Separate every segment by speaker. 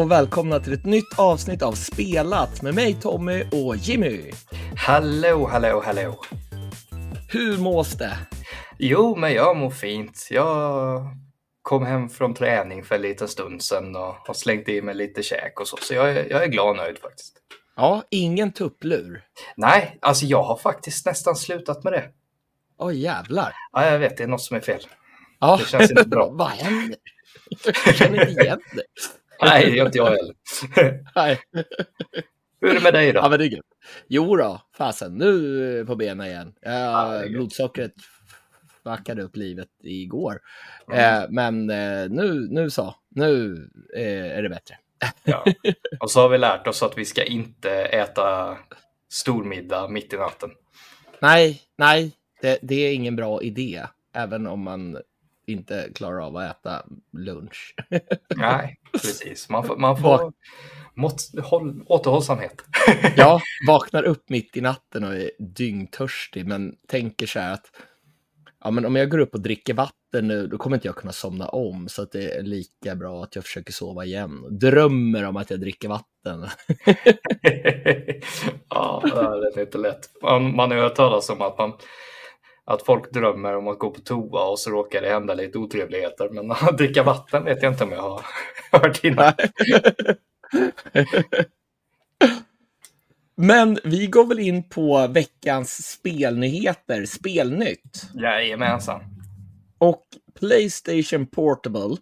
Speaker 1: och välkomna till ett nytt avsnitt av Spelat med mig Tommy och Jimmy.
Speaker 2: Hallå, hallå, hallå.
Speaker 1: Hur mås det?
Speaker 2: Jo, men jag mår fint. Jag kom hem från träning för en liten stund sedan och har slängt i mig lite käk och så, så jag, är- jag är glad och nöjd faktiskt.
Speaker 1: Ja, ingen tupplur.
Speaker 2: Nej, alltså jag har faktiskt nästan slutat med det.
Speaker 1: Åh jävlar.
Speaker 2: Ja, jag vet, det är något som är fel.
Speaker 1: Ja.
Speaker 2: Det känns inte bra.
Speaker 1: Vad händer? Jag känner inte igen det.
Speaker 2: Nej, det gör inte jag heller.
Speaker 1: Nej.
Speaker 2: Hur är det med dig
Speaker 1: Ja,
Speaker 2: då?
Speaker 1: men det är. Jo då, fasen, nu på benen igen.
Speaker 2: Ja, är
Speaker 1: Ja, blodsockret backade upp livet igår.
Speaker 2: Mm.
Speaker 1: Eh, men eh, nu, nu så, nu eh, är det bättre.
Speaker 2: Ja. Och så har vi lärt oss att vi ska inte äta stormiddag mitt i natten.
Speaker 1: Nej, nej, det, det är ingen bra idé. Även om man inte klarar av att äta lunch.
Speaker 2: Nej, precis. Man får, man får mått, håll, återhållsamhet.
Speaker 1: Jag vaknar upp mitt i natten och är dyngtörstig, men tänker så här att ja, men om jag går upp och dricker vatten nu, då kommer inte jag kunna somna om, så att det är lika bra att jag försöker sova igen. Drömmer om att jag dricker vatten.
Speaker 2: ja, det är inte lätt. Man, man talas om att, man, att folk drömmer om att gå på toa och så råkar det hända lite otrevligheter. Men att dricka vatten vet jag inte om jag har hört innan.
Speaker 1: Men vi går väl in på veckans spelnyheter, spelnytt.
Speaker 2: Jajamensan.
Speaker 1: Och Playstation Portable,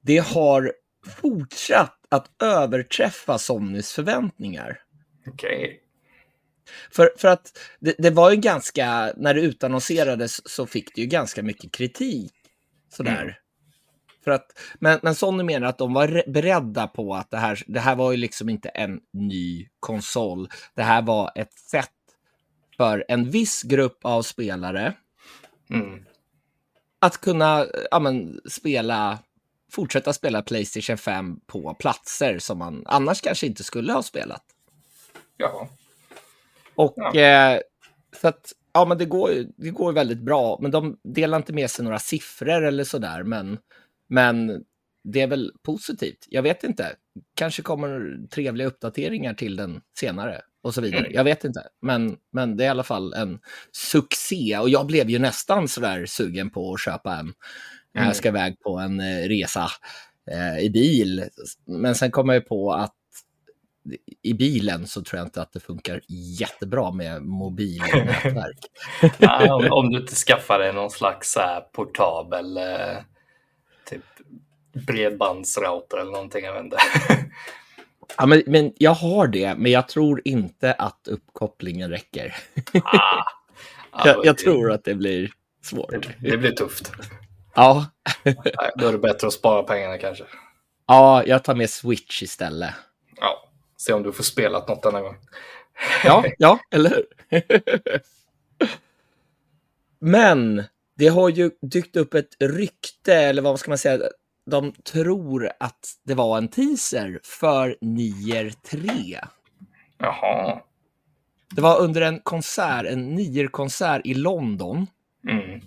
Speaker 1: det har fortsatt att överträffa Sonys förväntningar.
Speaker 2: Okej.
Speaker 1: För, för att det, det var ju ganska, när det utannonserades så fick det ju ganska mycket kritik. Sådär.
Speaker 2: Mm.
Speaker 1: För att, men, men Sony menar att de var re- beredda på att det här, det här var ju liksom inte en ny konsol. Det här var ett sätt för en viss grupp av spelare
Speaker 2: Mm.
Speaker 1: att kunna ja, men, spela, fortsätta spela Playstation 5 på platser som man annars kanske inte skulle ha spelat.
Speaker 2: Ja.
Speaker 1: Och
Speaker 2: Ja.
Speaker 1: eh, så att, ja men det går, ju- det går väldigt bra, men de delar inte med sig några siffror eller sådär, men, men det är väl positivt. Jag vet inte, kanske kommer trevliga uppdateringar till den senare och så vidare.
Speaker 2: Mm.
Speaker 1: Jag vet inte, men, men det är i alla fall en succé och jag blev ju nästan sådär sugen på att köpa en.
Speaker 2: Mm.
Speaker 1: Jag ska iväg på en eh, resa eh, i bil, men sen kom jag ju på att i bilen så tror jag inte att det funkar jättebra med mobilnätverk.
Speaker 2: Ja, om, om du inte skaffar dig någon slags här, portabel eh, typ bredbandsrouter eller någonting. Jag vet.
Speaker 1: Ja, men, men jag har det, men jag tror inte att uppkopplingen räcker.
Speaker 2: ah, ja,
Speaker 1: Jag, jag tror att det blir svårt.
Speaker 2: Det, det blir tufft.
Speaker 1: Ja,
Speaker 2: Då är det bättre att spara pengarna kanske.
Speaker 1: ja, jag tar med Switch istället.
Speaker 2: Ja, se om du får spelat något denna gång.
Speaker 1: Ja, ja, eller hur? Men det har ju dykt upp ett rykte, eller vad ska man säga, de tror att det var en teaser för Nier 3.
Speaker 2: Jaha.
Speaker 1: Det var under en konsert, en Nier-konsert i London,
Speaker 2: Mm.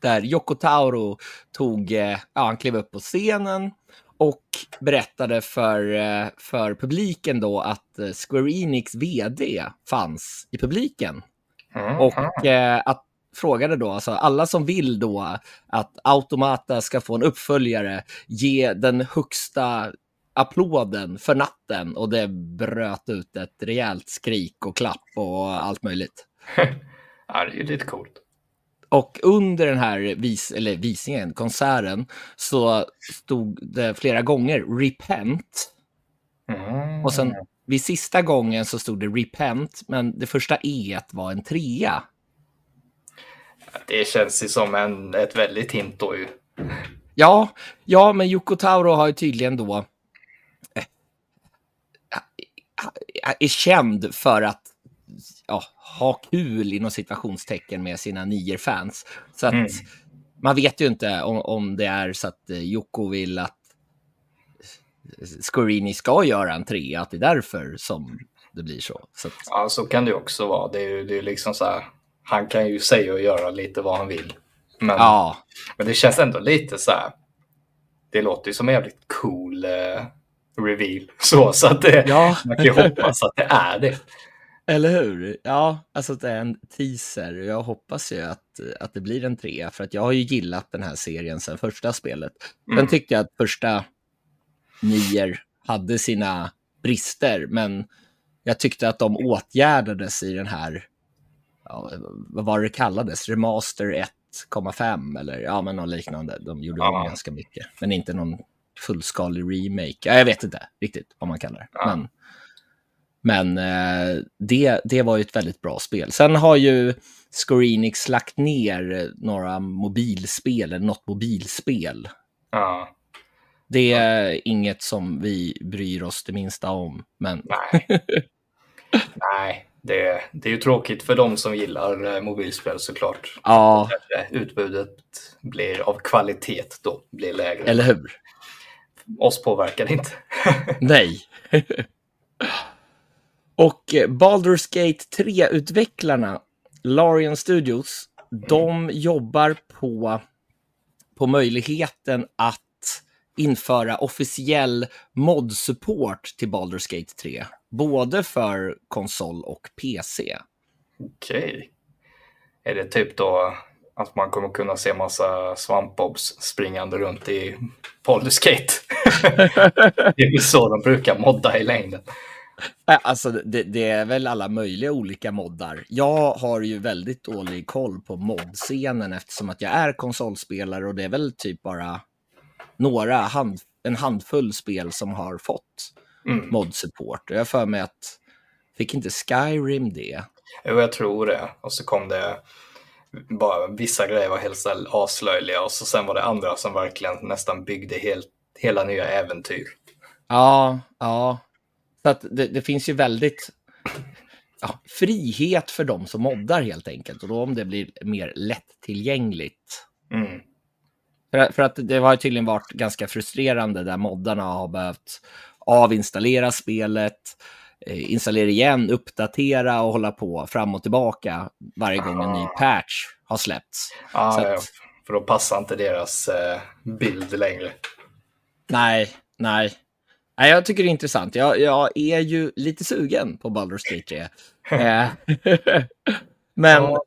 Speaker 1: där Yoko Tauro tog, eh, ja, han klev upp på scenen och berättade för, eh, för publiken då att eh, Square Enix vd fanns i publiken.
Speaker 2: Mm.
Speaker 1: Och eh, att frågade då, alltså alla som vill då att Automata ska få en uppföljare, ge den högsta applåden för natten och det bröt ut ett rejält skrik och klapp och allt möjligt.
Speaker 2: ja, det är ju lite coolt.
Speaker 1: Och under den här vis eller visningen, konserten, så stod det flera gånger repent.
Speaker 2: Mm.
Speaker 1: Och sen vid sista gången så stod det repent, men det första e var en trea.
Speaker 2: Det känns ju som en, ett väldigt hint då ju.
Speaker 1: Ja, ja, men Yoko Tauro har ju tydligen då eh, är känd för att ja, ha kul inom situationstecken med sina nier-fans. Så att
Speaker 2: Mm.
Speaker 1: man vet ju inte om, om det är så att eh, Yoko vill att Scorini ska göra en trea, att det är därför som det blir så. så att,
Speaker 2: Ja, så kan det också vara. Det är ju det är liksom så här. Han kan ju säga och göra lite vad han vill. Men,
Speaker 1: ja,
Speaker 2: men det känns ändå lite så här. Det låter ju som en jävligt cool eh, reveal. Så, så att det,
Speaker 1: Ja.
Speaker 2: man kan ju hoppas att det är det.
Speaker 1: Eller hur? Ja, alltså det är en teaser. Jag hoppas ju att, att det blir en trea, för att jag har ju gillat den här serien sedan första spelet. Sen
Speaker 2: Mm.
Speaker 1: tyckte jag att första nier hade sina brister, men jag tyckte att de åtgärdades i den här, ja, vad var det kallades, Remaster 1,5 eller ja, men något liknande. De gjorde
Speaker 2: Ja.
Speaker 1: ganska mycket, men inte någon fullskalig remake. Ja, jag vet inte riktigt vad man kallar det.
Speaker 2: Ja.
Speaker 1: Men, men eh, det, det var ju ett väldigt bra spel. Sen har ju Square lagt ner några mobilspel, eller något mobilspel.
Speaker 2: Ja,
Speaker 1: Det är inget som vi bryr oss det minsta om, men
Speaker 2: nej. nej, det, det är ju tråkigt för de som gillar eh, mobilspel såklart.
Speaker 1: ja,
Speaker 2: Utbudet blir av kvalitet då, blir lägre.
Speaker 1: eller hur?
Speaker 2: Oss påverkar det inte.
Speaker 1: Nej. Och eh, Baldur's Gate 3-utvecklarna, Larian Studios, de jobbar på, på möjligheten att införa officiell mod-support till Baldur's Gate 3. Både för konsol och PC.
Speaker 2: Okej. Är det typ då att man kommer kunna se massa svampbobs springande runt i Baldur's Gate? det är väl så de brukar modda i längden.
Speaker 1: Alltså, det, det är väl alla möjliga olika moddar. Jag har ju väldigt dålig koll på modscenen eftersom att jag är konsolspelare och det är väl typ bara några, hand, en handfull spel som har fått
Speaker 2: Mm.
Speaker 1: mod-support. Jag för mig att, fick inte Skyrim det?
Speaker 2: Jo, jag tror det. Och så kom det bara vissa grejer var helt aslöjliga och så sen var det andra som verkligen nästan byggde helt, hela nya äventyr.
Speaker 1: Ja, ja. Så att det, det finns ju väldigt ja, frihet för de som moddar helt enkelt. Och då om det blir mer lättillgängligt
Speaker 2: Mm.
Speaker 1: För, för att det har ju tydligen varit ganska frustrerande där moddarna har behövt avinstallera spelet, eh, installera igen, uppdatera och hålla på fram och tillbaka varje gång en ny
Speaker 2: Ah.
Speaker 1: patch har släppts.
Speaker 2: Ja,
Speaker 1: Så
Speaker 2: ja,
Speaker 1: att-
Speaker 2: för då passar inte deras eh, bild längre.
Speaker 1: Nej, nej. Nej, jag tycker det är intressant. Jag, jag är ju lite sugen på Baldur's Gate 3. Eh, Men
Speaker 2: Ja.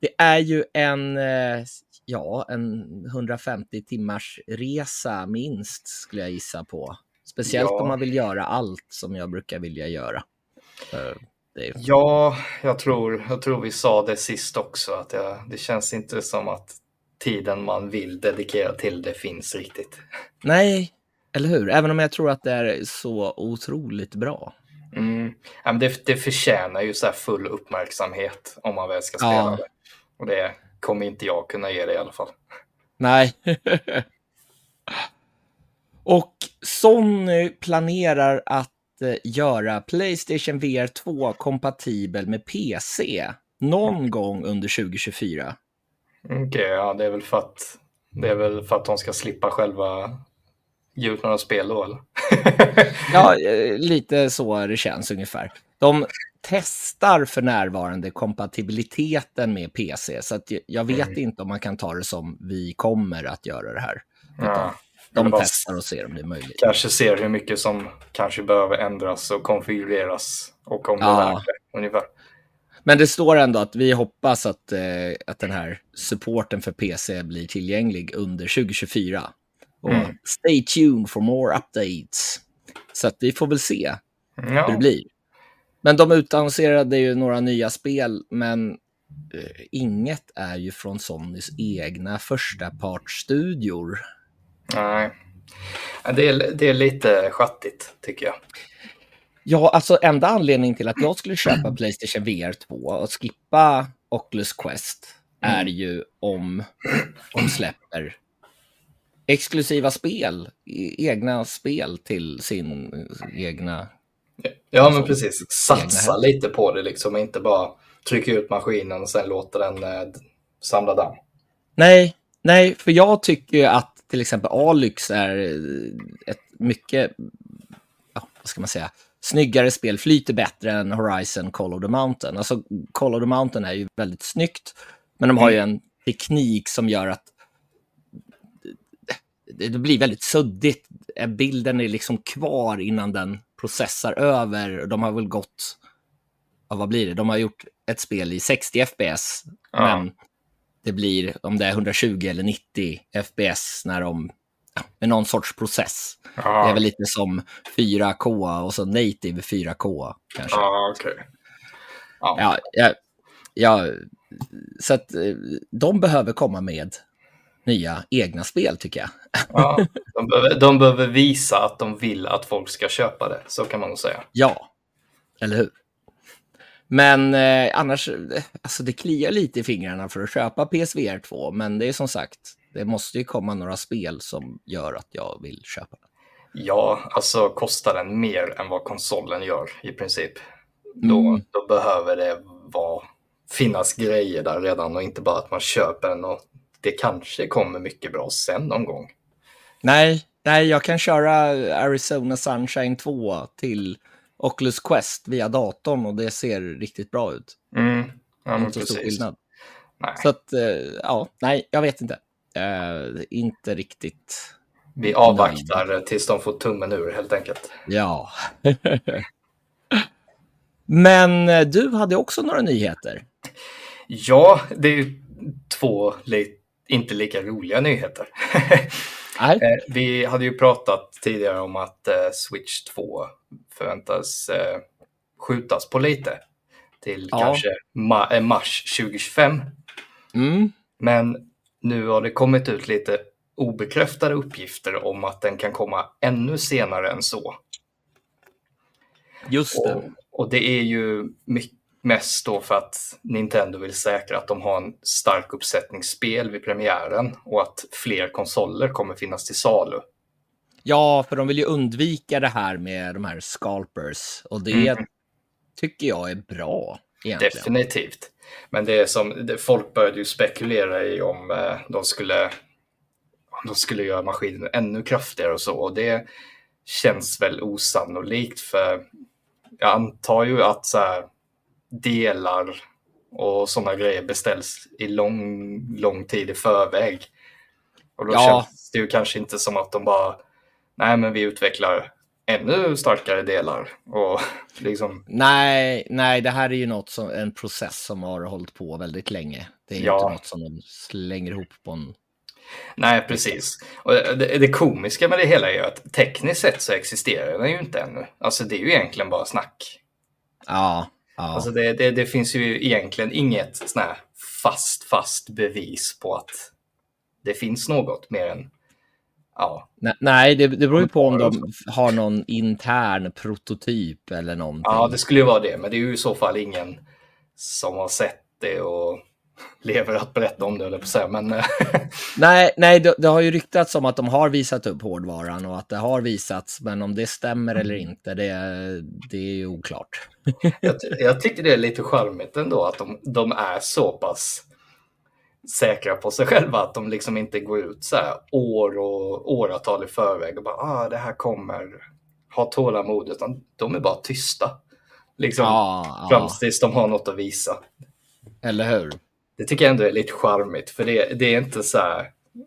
Speaker 1: det är ju en, eh, ja, en 150 timmars resa minst, skulle jag gissa på. Speciellt
Speaker 2: Ja.
Speaker 1: om man vill göra allt som jag brukar vilja göra. Eh, Det är,
Speaker 2: Ja, jag tror, jag tror vi sa det sist också, att jag, det känns inte som att tiden man vill dedikera till det finns riktigt.
Speaker 1: nej, eller hur? Även om jag tror att det är så otroligt bra.
Speaker 2: Mm. Ja, men det, det förtjänar ju så här full uppmärksamhet om man väl ska spela
Speaker 1: Ja.
Speaker 2: det. Och det kommer inte jag kunna ge det i alla fall.
Speaker 1: Nej. Och Sony planerar att eh, göra Playstation VR 2 kompatibel med PC någon gång under 2024.
Speaker 2: Okej, ja, det är väl för att det är väl för att de ska slippa själva ge ut några spel då, eller?
Speaker 1: Ja, eh, lite så det känns ungefär. De testar för närvarande kompatibiliteten med PC, så att jag- vet
Speaker 2: Mm.
Speaker 1: inte om man kan ta det som vi kommer att göra det här.
Speaker 2: ja.
Speaker 1: De testar och ser om det är möjligt.
Speaker 2: Kanske ser hur mycket som kanske behöver ändras och konfigureras och om det
Speaker 1: Ja.
Speaker 2: är värt det, ungefär.
Speaker 1: Men det står ändå att vi hoppas att, eh, att den här supporten för PC blir tillgänglig under 2024. Och
Speaker 2: Mm.
Speaker 1: stay tuned for more updates. Så att vi får väl se hur det
Speaker 2: Ja,
Speaker 1: blir. Men de utannonserade ju några nya spel, men eh, inget är ju från Sonys egna första partsstudior.
Speaker 2: nej. Ja, Det är, det är lite schattigt, tycker jag.
Speaker 1: Ja, alltså enda anledningen till att jag skulle köpa Playstation VR 2 och skippa Oculus Quest är ju om de släpper exklusiva spel, e- egna spel till sin egna...
Speaker 2: Ja,
Speaker 1: Alltså,
Speaker 2: men precis. Satsa lite på det liksom, inte bara trycka ut maskinen och sen låta den eh, samla damm.
Speaker 1: Nej, nej, för jag tycker ju att till exempel Alyx är eh, ett mycket, ja, vad ska man säga, snyggare spel, flyter bättre än Horizon Call of the Mountain. Alltså Call of the Mountain är ju väldigt snyggt, men de har ju
Speaker 2: Mm.
Speaker 1: en teknik som gör att det, blir väldigt suddigt är bilden är liksom kvar innan den processar över. De har väl gått, ja, vad blir det? De har gjort ett spel i 60 FPS,
Speaker 2: Ja.
Speaker 1: men det blir om det är 120 eller 90 FPS när de, ja, med någon sorts process. Det är
Speaker 2: Ja,
Speaker 1: väl lite som 4K och så native 4K kanske.
Speaker 2: ja okej. Ja.
Speaker 1: Ja, ja, ja, så att eh, de behöver komma med nya egna spel tycker jag.
Speaker 2: Ja, de, behöver, de behöver visa att de vill att folk ska köpa det, så kan man nog säga.
Speaker 1: Ja, eller hur? Men eh, annars, eh, alltså det kliar lite i fingrarna för att köpa PSVR 2, men det är som sagt, det måste ju komma några spel som gör att jag vill köpa den.
Speaker 2: Ja, alltså kostar den mer än vad konsolen gör i princip. Då,
Speaker 1: Mm.
Speaker 2: då behöver det vara, finnas grejer där redan och inte bara att man köper den och det kanske kommer mycket bra sen någon gång.
Speaker 1: Nej, nej, jag kan köra Arizona Sunshine 2 till Oculus Quest via datorn och det ser riktigt bra ut.
Speaker 2: Mm. Ja, men
Speaker 1: inte så stor
Speaker 2: precis.
Speaker 1: skillnad.
Speaker 2: Nej.
Speaker 1: Så att, eh, ja, nej, jag vet inte. Eh, inte riktigt.
Speaker 2: Vi avvaktar tills de får tummen ur helt enkelt.
Speaker 1: Ja. Men eh, du hade också några nyheter.
Speaker 2: Ja, det är två li- inte lika roliga nyheter. Eh, Vi hade ju pratat tidigare om att eh, Switch 2 förväntas eh, skjutas på lite till
Speaker 1: Ja.
Speaker 2: kanske ma- mars 2025.
Speaker 1: Mm.
Speaker 2: Men nu har det kommit ut lite obekräftade uppgifter om att den kan komma ännu senare än så.
Speaker 1: Just
Speaker 2: Och,
Speaker 1: det.
Speaker 2: och det är ju my- mest då för att Nintendo vill säkra att de har en stark uppsättning spel vid premiären och att fler konsoler kommer finnas till salu.
Speaker 1: Ja, för de vill ju undvika det här med de här scalpers. Och det
Speaker 2: Mm.
Speaker 1: tycker jag är bra egentligen.
Speaker 2: Definitivt. Men det är som, det, folk började ju spekulera i om eh, de skulle om de skulle göra maskinen ännu kraftigare och så. Och det känns väl osannolikt för jag antar ju att så här, delar och sådana grejer beställs i lång, lång tid i förväg. Och då
Speaker 1: Ja.
Speaker 2: känns det ju kanske inte som att de bara, nej men vi utvecklar ännu starkare delar. Och liksom,
Speaker 1: Nej, nej, det här är ju något som, en process som har hållit på väldigt länge. Det är
Speaker 2: Ja.
Speaker 1: inte något som de slänger ihop på en...
Speaker 2: Nej, precis. Och det, det komiska med det hela är ju att tekniskt sett så existerar den ju inte ännu. Alltså det är ju egentligen bara snack.
Speaker 1: Ja, ja.
Speaker 2: Alltså det, det, det finns ju egentligen inget sån fast, fast bevis på att det finns något mer än, ja,
Speaker 1: Ne- Nej, det, det beror ju på om de har någon intern prototyp eller någonting.
Speaker 2: ja, det skulle ju vara det, men det är ju i så fall ingen som har sett det och lever att berätta om det, eller på säga. Men eh,
Speaker 1: Nej, nej det, det har ju ryktats om att de har visat upp hårdvaran och att det har visats, men om det stämmer eller inte, det, det är ju oklart.
Speaker 2: jag, jag tycker det är lite charmigt ändå att de, de är så pass säkra på sig själva att de liksom inte går ut så här år och åratal i förväg och bara ah, det här kommer, ha tålamod, utan de är bara tysta. Liksom
Speaker 1: Ja,
Speaker 2: fram
Speaker 1: ja,
Speaker 2: tills de har något att visa.
Speaker 1: eller hur?
Speaker 2: Det tycker jag ändå är lite charmigt för det, det är inte så här,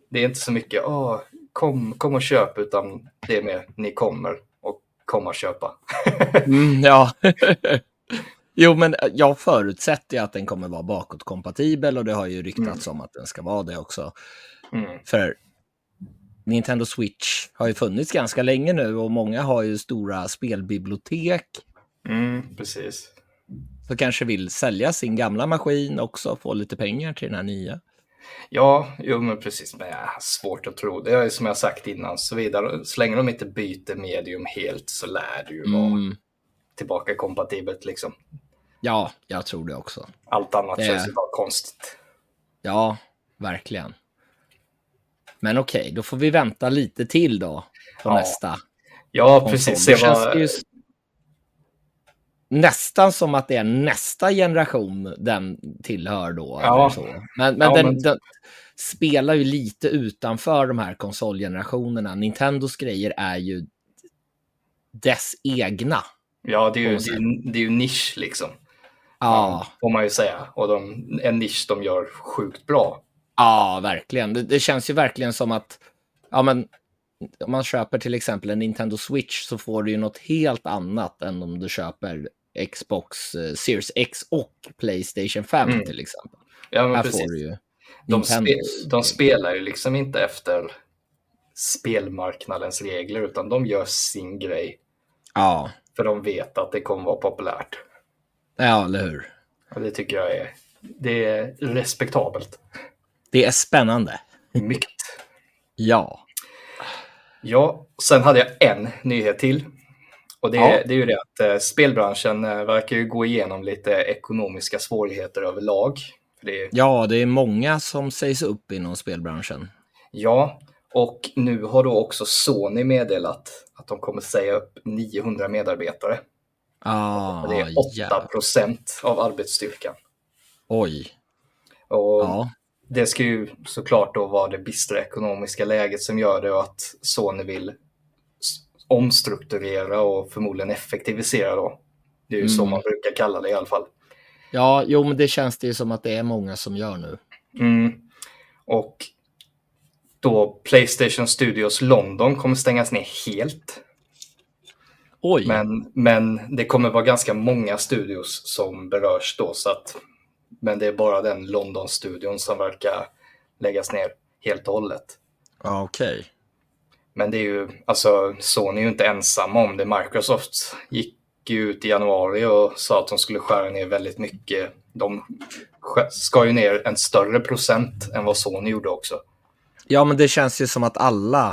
Speaker 2: det är inte så mycket ah, kom, kom och köp utan det är mer ni kommer och komma och köpa.
Speaker 1: Mm, ja. jo, men jag förutsätter att den kommer vara bakåtkompatibel och det har ju ryktats om att den ska vara det också.
Speaker 2: Mm.
Speaker 1: För Nintendo Switch har ju funnits ganska länge nu och många har ju stora spelbibliotek.
Speaker 2: Mm, precis.
Speaker 1: Så kanske vill sälja sin gamla maskin också och få lite pengar till den här nya.
Speaker 2: Ja, jo men precis. Men jag har svårt att tro. Det är som jag sagt innan, så, vidare. så länge de inte byter medium helt så lär det ju vara
Speaker 1: Mm,
Speaker 2: tillbaka kompatibelt liksom.
Speaker 1: ja, jag tror det också.
Speaker 2: Allt annat
Speaker 1: Det-
Speaker 2: känns ju bara konstigt.
Speaker 1: Ja, verkligen. Men okej, då får vi vänta lite till då på
Speaker 2: Ja,
Speaker 1: nästa
Speaker 2: Ja,
Speaker 1: konsol.
Speaker 2: precis.
Speaker 1: Det känns ju nästan som att det är nästa generation den tillhör då.
Speaker 2: Ja.
Speaker 1: Eller så. Men, men,
Speaker 2: Ja,
Speaker 1: den,
Speaker 2: men-
Speaker 1: den spelar ju lite utanför de här konsolgenerationerna. Nintendos grejer är ju dess egna.
Speaker 2: Ja, det är, ju, det, det är ju nisch liksom.
Speaker 1: Ja,
Speaker 2: Får man ju säga. Och de, en nisch de gör sjukt bra.
Speaker 1: ja verkligen. Det, det känns ju verkligen som att ja, men om man köper till exempel en Nintendo Switch så får du ju något helt annat än om du köper Xbox eh, Series X och Playstation 5
Speaker 2: Mm.
Speaker 1: till exempel.
Speaker 2: Ja, men
Speaker 1: Här
Speaker 2: precis.
Speaker 1: får du ju
Speaker 2: De, spe, de spelar ju liksom inte efter spelmarknadens regler, utan de gör sin grej.
Speaker 1: Ja,
Speaker 2: För de vet att det kommer vara populärt.
Speaker 1: ja, eller hur?
Speaker 2: Och det tycker jag är, det är respektabelt.
Speaker 1: Det är spännande.
Speaker 2: Mycket.
Speaker 1: Ja.
Speaker 2: Ja, sen hade jag en nyhet till. Och det,
Speaker 1: Ja.
Speaker 2: det är ju det att eh, spelbranschen eh, verkar ju gå igenom lite ekonomiska svårigheter överlag. Det är,
Speaker 1: ja, det är många som sägs upp inom spelbranschen.
Speaker 2: ja, och nu har då också Sony meddelat att de kommer säga upp 900 medarbetare.
Speaker 1: Ah,
Speaker 2: det är 8
Speaker 1: jävlar.
Speaker 2: procent av arbetsstyrkan.
Speaker 1: Oj.
Speaker 2: Och
Speaker 1: Ja.
Speaker 2: det ska ju såklart då vara det bistra ekonomiska läget som gör det och att Sony vill omstrukturera och förmodligen effektivisera då. Det är ju så
Speaker 1: Mm.
Speaker 2: man brukar kalla det i alla fall.
Speaker 1: ja, jo, men det känns det ju som att det är många som gör nu.
Speaker 2: Mm. Och då Playstation Studios London kommer stängas ner helt.
Speaker 1: Oj.
Speaker 2: Men, men det kommer vara ganska många studios som berörs då. Så att, men det är bara den London-studion som verkar läggas ner helt och hållet.
Speaker 1: Ja, okej.
Speaker 2: Men det är ju, alltså Sony är ju inte ensamma om det. Microsoft gick ju ut i januari och sa att de skulle skära ner väldigt mycket. De sk- ska ju ner en större procent än vad Sony gjorde också.
Speaker 1: Ja, men det känns ju som att alla,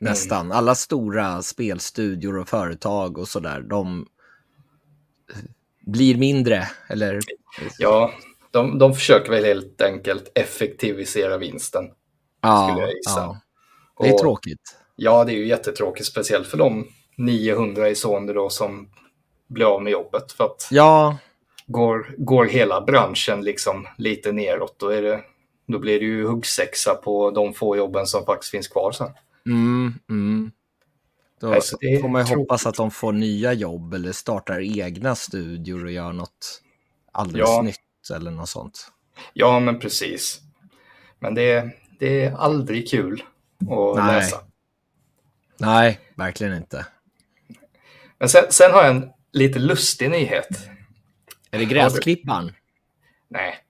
Speaker 2: Mm.
Speaker 1: nästan, alla stora spelstudior och företag och sådär, de blir mindre, eller?
Speaker 2: Ja, de, de försöker väl helt enkelt effektivisera vinsten.
Speaker 1: Ja,
Speaker 2: skulle jag gissa.
Speaker 1: ja. Det är tråkigt.
Speaker 2: Ja, det är ju jättetråkigt, speciellt för de 900 i Sony då som blir av med jobbet. För att
Speaker 1: Ja,
Speaker 2: går, går hela branschen liksom lite neråt, då, är det, då blir det ju huggsexa på de få jobben som faktiskt finns kvar sen.
Speaker 1: mm, mm. Då
Speaker 2: Nej, så det är
Speaker 1: får man ju hoppas att de får nya jobb eller startar egna studior och gör något alldeles
Speaker 2: Ja.
Speaker 1: nytt eller något sånt.
Speaker 2: Ja, men precis. Men det, det är aldrig kul att
Speaker 1: Nej.
Speaker 2: läsa.
Speaker 1: Nej, verkligen inte.
Speaker 2: Men sen, sen har jag en lite lustig nyhet.
Speaker 1: Är det gräsklipparen?
Speaker 2: Nej,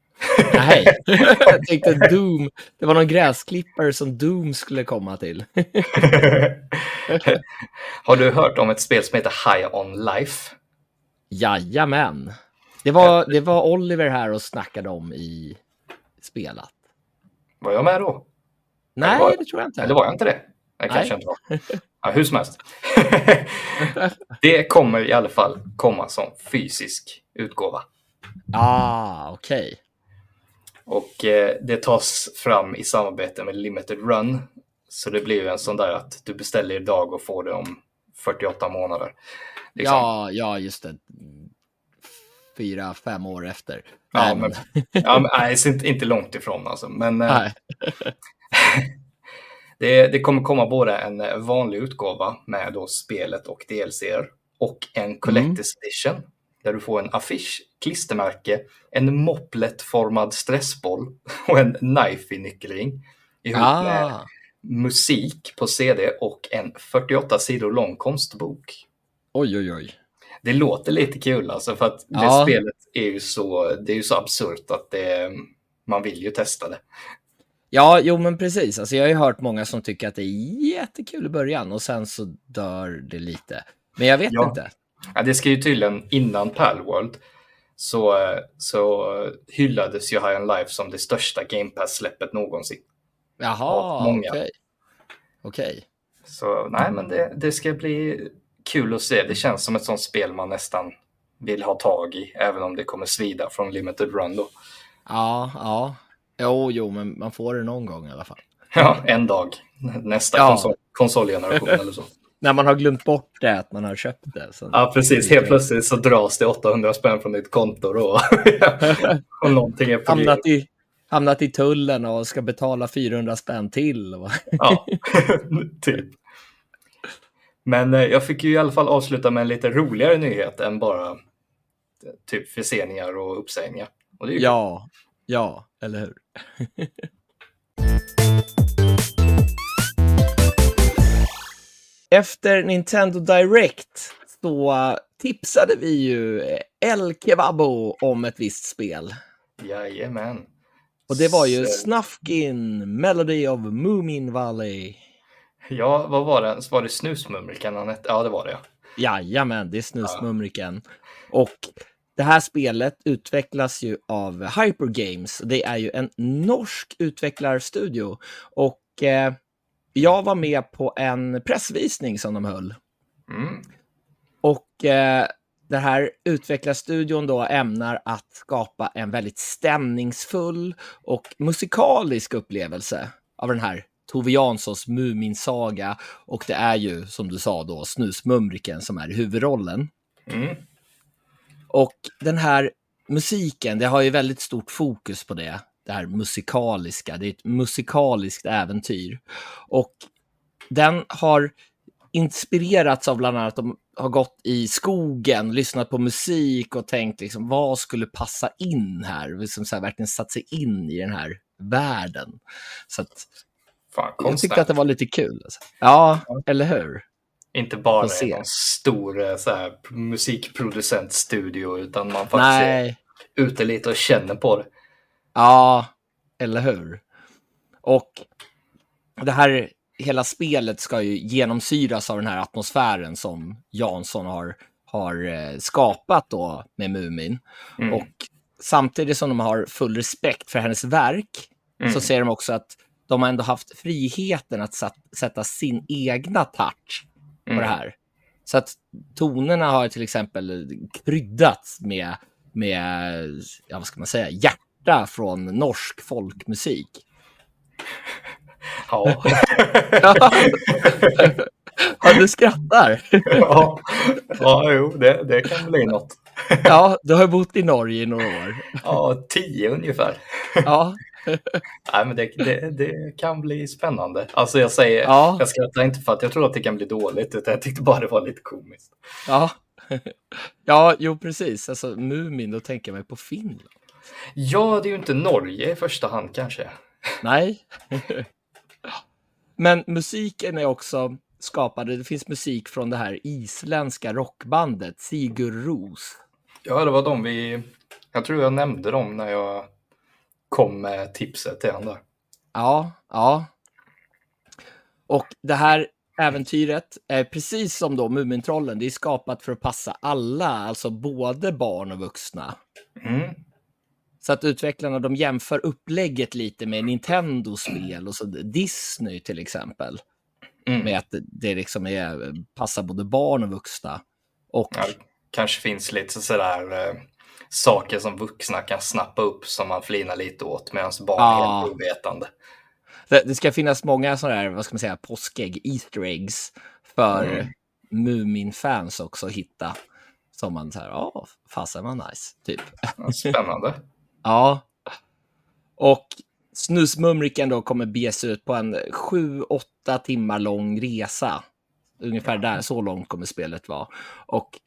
Speaker 1: Nej, jag tänkte Doom. Det var någon gräsklippare som Doom skulle komma till.
Speaker 2: Har du hört om ett spel som heter High On Life?
Speaker 1: Jajamän. Det var, det var Oliver här och snackade om i spelat.
Speaker 2: Var jag med då?
Speaker 1: Nej,
Speaker 2: var-
Speaker 1: det tror jag inte.
Speaker 2: Eller var jag inte det?
Speaker 1: Nej.
Speaker 2: kanske inte var. Ja, hur som helst. det kommer i alla fall komma som fysisk utgåva.
Speaker 1: Ah, okej.
Speaker 2: Och eh, det tas fram i samarbete med Limited Run. Så det blir ju en sån där att du beställer idag och får det om 48 månader. Liksom.
Speaker 1: Ja, ja, just det. Fyra, fem år efter.
Speaker 2: Ja, men, ja, men, nej, inte, inte långt ifrån alltså. Men eh,
Speaker 1: Nej.
Speaker 2: Det, det kommer komma både en vanlig utgåva med då spelet och DLCer och en Collector's Edition där du får en affisch, klistermärke, en mopplet-formad stressboll och en Knifey-nyckelring ihop med
Speaker 1: Ah,
Speaker 2: musik på CD och en 48 sidor lång konstbok.
Speaker 1: oj, oj, oj.
Speaker 2: Det låter lite kul alltså för att det
Speaker 1: Ja.
Speaker 2: spelet är ju så, det är ju så absurt att det, man vill ju testa det.
Speaker 1: Ja, jo, men precis. Alltså, jag har ju hört många som tycker att det är jättekul i början och sen så dör det lite. Men jag vet
Speaker 2: Ja.
Speaker 1: inte.
Speaker 2: Ja, det ska ju tydligen innan Palworld så, så hyllades ju High on Life som det största Game Pass-släppet någonsin.
Speaker 1: Jaha, okej. Okej.
Speaker 2: Så nej, men det, det ska bli kul att se. Det känns som ett sånt spel man nästan vill ha tag i, även om det kommer svida från Limited Run då.
Speaker 1: Ja, ja. Jo, jo, men man får det någon gång i alla fall.
Speaker 2: Ja, en dag. Nästa
Speaker 1: Ja.
Speaker 2: konsol, konsolgeneration eller så.
Speaker 1: När man har glömt bort det, att man har köpt det.
Speaker 2: Ja, precis. Helt plötsligt så dras det 800 spänn från ditt konto då. och någonting är på
Speaker 1: hamnat, i, hamnat i tullen och ska betala 400 spänn till.
Speaker 2: Ja, typ. Men eh, jag fick ju i alla fall avsluta med en lite roligare nyhet än bara eh, typ förseningar och uppsägningar. Och
Speaker 1: Ja, ja, eller hur? efter Nintendo Direct så tipsade vi ju El Kebabo om ett visst spel.
Speaker 2: Jajamän.
Speaker 1: Och det var ju
Speaker 2: Så-
Speaker 1: Snufkin Melody of Moomin Valley.
Speaker 2: Ja, vad var det? Var det Snusmumrikan han hette? Ja, det var det. ja.
Speaker 1: Jajamän, det är Snusmumriken. Och det här spelet utvecklas ju av Hyper Games. Det är ju en norsk utvecklarstudio. Och eh, jag var med på en pressvisning som de höll.
Speaker 2: Mm.
Speaker 1: Och eh, den här utvecklarstudion då ämnar att skapa en väldigt stämningsfull och musikalisk upplevelse av den här Tove Janssons Muminsaga. Och det är ju, som du sa då, Snusmumriken som är huvudrollen.
Speaker 2: Mm.
Speaker 1: Och den här musiken, det har ju väldigt stort fokus på det. Det här musikaliska, det är ett musikaliskt äventyr. Och den har inspirerats av bland annat att de har gått i skogen, lyssnat på musik och tänkt liksom, vad skulle passa in här? Liksom så här, verkligen satt sig in i den här världen. Så att,
Speaker 2: Fan,
Speaker 1: jag tyckte att det var lite kul. Alltså. Ja, eller hur?
Speaker 2: Inte bara i någon stor eh, så här, musikproducentstudio, utan man faktiskt
Speaker 1: Nej.
Speaker 2: är ute lite och känner på det.
Speaker 1: Ja, eller hur? Och det här, hela spelet ska ju genomsyras av den här atmosfären som Jansson har, har eh, skapat då med Mumin.
Speaker 2: Mm.
Speaker 1: Och samtidigt som de har full respekt för hennes verk
Speaker 2: Mm.
Speaker 1: så ser de också att de har ändå haft friheten att sätta sin egna touch på
Speaker 2: Mm.
Speaker 1: det här. Så att tonerna har till exempel kryddats med, med ja, vad ska man säga, hjärta från norsk folkmusik.
Speaker 2: Ja.
Speaker 1: ja, du skrattar.
Speaker 2: ja. ja, jo, det, det kan bli något.
Speaker 1: Ja, du har bott i Norge i några år.
Speaker 2: Ja, tio ungefär.
Speaker 1: Ja,
Speaker 2: Nej, men det, det, det kan bli spännande. Alltså jag säger,
Speaker 1: Ja.
Speaker 2: jag skrattar inte för att jag tror att det kan bli dåligt, utan jag tyckte bara det var lite komiskt.
Speaker 1: ja. Ja, jo precis. Alltså Mumin, då tänker jag mig på Finland.
Speaker 2: Ja, det är ju inte Norge i första hand kanske.
Speaker 1: Nej. Men musiken är också skapad, det finns musik från det här isländska rockbandet Sigur Ros.
Speaker 2: Ja, det var de vi... Jag tror jag nämnde dem när jag kom med tipset till honom där.
Speaker 1: Ja, ja. Och det här äventyret är precis som då Mumintrollen, det är skapat för att passa alla, alltså både barn och vuxna.
Speaker 2: Mm.
Speaker 1: Så att utvecklarna de jämför upplägget lite med Nintendo-spel och så Disney till exempel.
Speaker 2: Mm.
Speaker 1: Med att det liksom är, passar både barn och vuxna. Och
Speaker 2: Ja, kanske finns lite sådär eh, saker som vuxna kan snappa upp som man flinar lite åt medan barn är
Speaker 1: Ja.
Speaker 2: helt ovetande.
Speaker 1: det, det ska finnas många sådana här, vad ska man säga, påskägg, Easter eggs för
Speaker 2: Mm.
Speaker 1: Mumin-fans också att hitta. Som man så här, ja, fasen var nice, typ.
Speaker 2: Spännande.
Speaker 1: Ja. Och Snusmumriken då kommer bege ut på en 7-8 timmar lång resa. Ungefär där, så långt kommer spelet vara. Och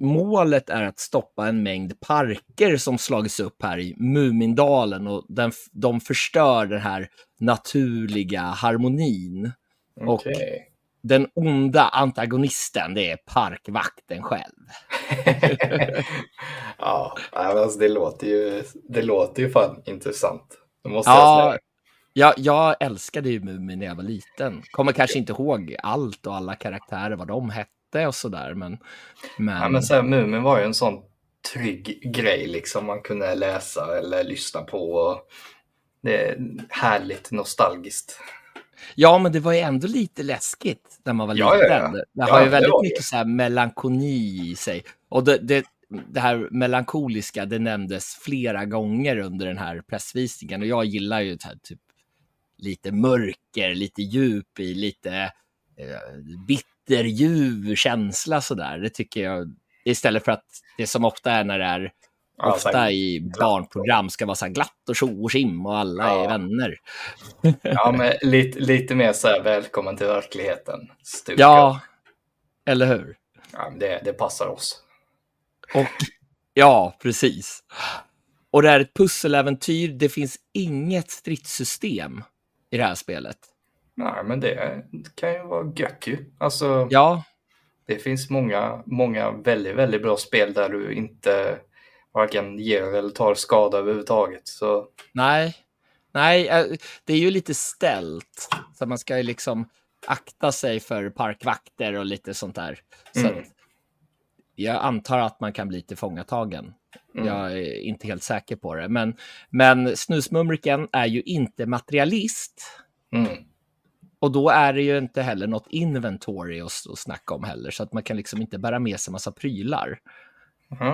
Speaker 1: målet är att stoppa en mängd parker som slagits upp här i Mumindalen och den, de förstör den här naturliga harmonin. Och-
Speaker 2: Okej.
Speaker 1: Den onda antagonisten, det är parkvakten själv.
Speaker 2: ja, alltså, det, låter ju, det låter ju fan intressant. Det måste
Speaker 1: Ja,
Speaker 2: jag säga.
Speaker 1: Jag, jag älskade ju Mumin när jag var liten. Kommer kanske inte ihåg allt och alla karaktärer, vad de hette och sådär. Men, men,
Speaker 2: Ja, men så här, Mumin var ju en sån trygg grej liksom man kunde läsa eller lyssna på. Och det är härligt nostalgiskt.
Speaker 1: ja, men det var ju ändå lite läskigt när man var
Speaker 2: Ja, ja,
Speaker 1: liten.
Speaker 2: ja.
Speaker 1: Det, det
Speaker 2: Ja,
Speaker 1: har ju väldigt mycket så här melankoli i sig. Och det, det, det här melankoliska, det nämndes flera gånger under den här pressvisningen. Och jag gillar ju här, typ lite mörker, lite djup i, lite eh, bitterljuv känsla sådär. Det tycker jag, istället för att det som ofta är när det är
Speaker 2: Ja,
Speaker 1: ofta i barnprogram ska vara så glatt och tjo och tjim och alla
Speaker 2: Ja.
Speaker 1: är vänner.
Speaker 2: ja, men lite, lite mer så här välkommen till verkligheten. Stuk.
Speaker 1: Ja, eller hur?
Speaker 2: ja det, det passar oss.
Speaker 1: Och ja, precis. Och det är ett pusseläventyr. Det finns inget stridssystem i det här spelet.
Speaker 2: Nej, men det kan ju vara gött ju. Alltså,
Speaker 1: Ja,
Speaker 2: det finns många, många väldigt, väldigt bra spel där du inte varken ger eller tar skada överhuvudtaget. Så
Speaker 1: nej. Nej, eh, det är ju lite ställt. Så man ska ju liksom akta sig för parkvakter och lite sånt där. Så
Speaker 2: Mm.
Speaker 1: jag antar att man kan bli tillfångatagen.
Speaker 2: Mm.
Speaker 1: Jag är inte helt säker på det. Men, men Snusmumriken är ju inte materialist.
Speaker 2: mm.
Speaker 1: Och då är det ju inte heller något inventory att, att snacka om heller. Så att man kan liksom inte bära med sig massa prylar.